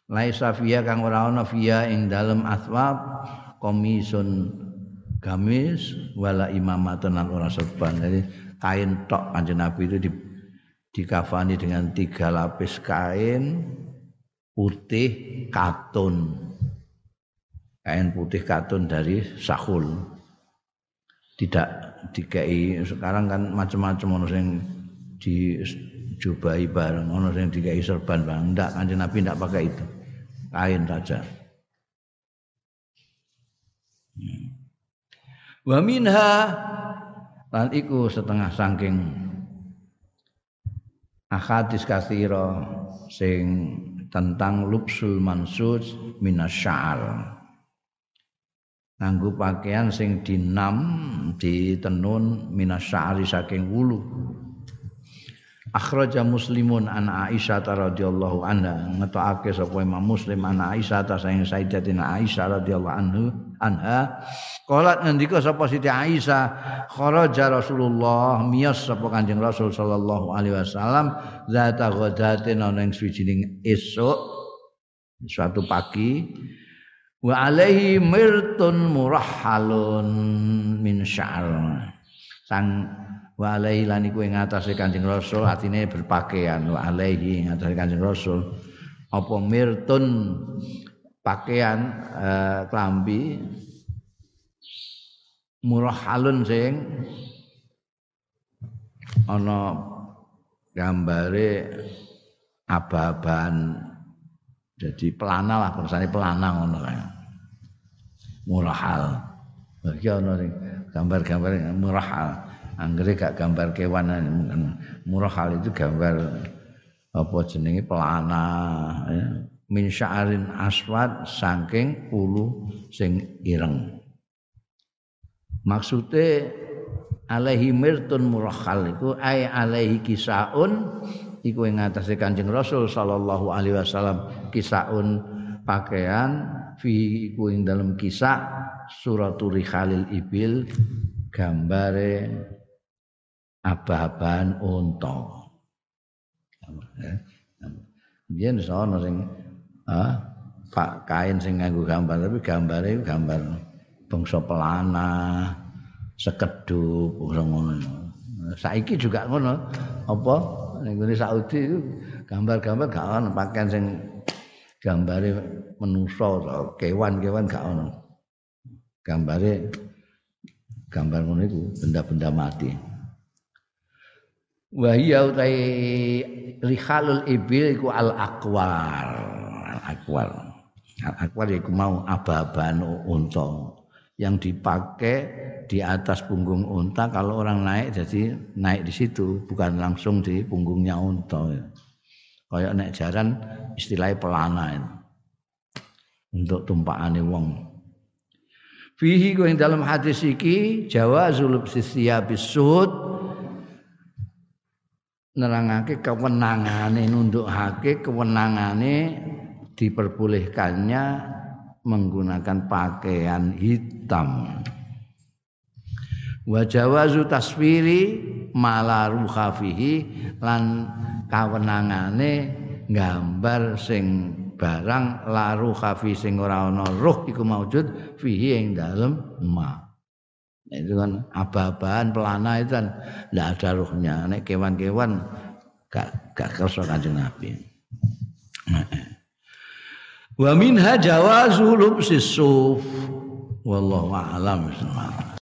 Laisa fiya kang ora ana fiya ing dalem aswab komisun gamis wala imamatun lan ora. Jadi kain tok kanjeng Nabi itu di dikafani dengan tiga lapis kain putih katun. Kain putih katun dari sahul tidak dikai sekarang kan macam-macam ono sing di jubai bareng ono sing dikai serban bareng. Ndak kanjeng Nabi ndak pakai itu. Kain saja. Wa minha lan iku setengah saking akadis kathira sing tentang lubsul mansud minasya'al nganggo pakaian sing dinam ditenun minasya'ari saking wulu. Akhraja muslimun an Aisyah radhiyallahu anha ngetokake sapa Imam Muslim an Aisyah ta saking Sayyidatina Aisyah radhiyallahu anhu anha. Qalat ngendika sapa Siti Aisyah kharaja Rasulullah miyas sapa Kanjeng Rasul sallallahu alaihi wasallam zata ghadatin ana ing suwijining esuk suatu pagi wa alaihi mirtun murahhalun min sya'al sang wa alaihi lan iku ing atase Kanjeng Rasul atine berpakaian wa alaihi ing atase Kanjeng Rasul. Apa mirtun pakaian eh, klambi. Murahhalun sing. Ana gambare aba-aban jadi pelana lah perusahaan pelana ngono kae murahal bagi ono sing gambar-gambar murahal anggere gak gambar kewan murahal itu gambar apa jenenge? Pelana ya. Min sya'arin aswad saking ulu sing ireng. Maksude alaihi mirtun murahal iku ai alaihi kisaun iku ing atase Kanjeng Rasul sallallahu alaihi wasallam kisaun pakaian fi iku ing dalam kisah suratul rikhalil ibil gambare abah-abahan unta. Biyen sono sing pak kain sing nganggo gambar tapi gambare gambar bangsa pelana, sekedup ngono. Saiki juga ngono. Apa ning Saudi itu gambar-gambar gak ono pakaian sing gambare manusa kewan-kewan gak ono. Gambare gambar ngono iku benda-benda mati. Wa hiya utai rikhalul ibil iku al aqwar. Al aqwar. Al aqwar iku mau aba-aban unta yang dipakai di atas punggung unta kalau orang naik jadi naik di situ bukan langsung di punggungnya unta kayak naik jaran istilahnya pelana itu. untuk tumpakane wong fihi yang dalam hadis iki jawazul sisiya bisud nerangake kewenangane nundukake kewenangane diperbolehkannya menggunakan pakaian hitam. Wa jawazu taswiri mala ruhafihi lan kawenangane gambar sing barang laru khafi sing ora ana ruh iku maujud fihi ing dalem ma. Nah, itu kan aba-abahan pelana itu kan tidak ada ruhnya. Nek kewan-kewan gak gak kersa kanjeng Nabi. Nah, ومنها جواز لبس الصوف والله أعلم.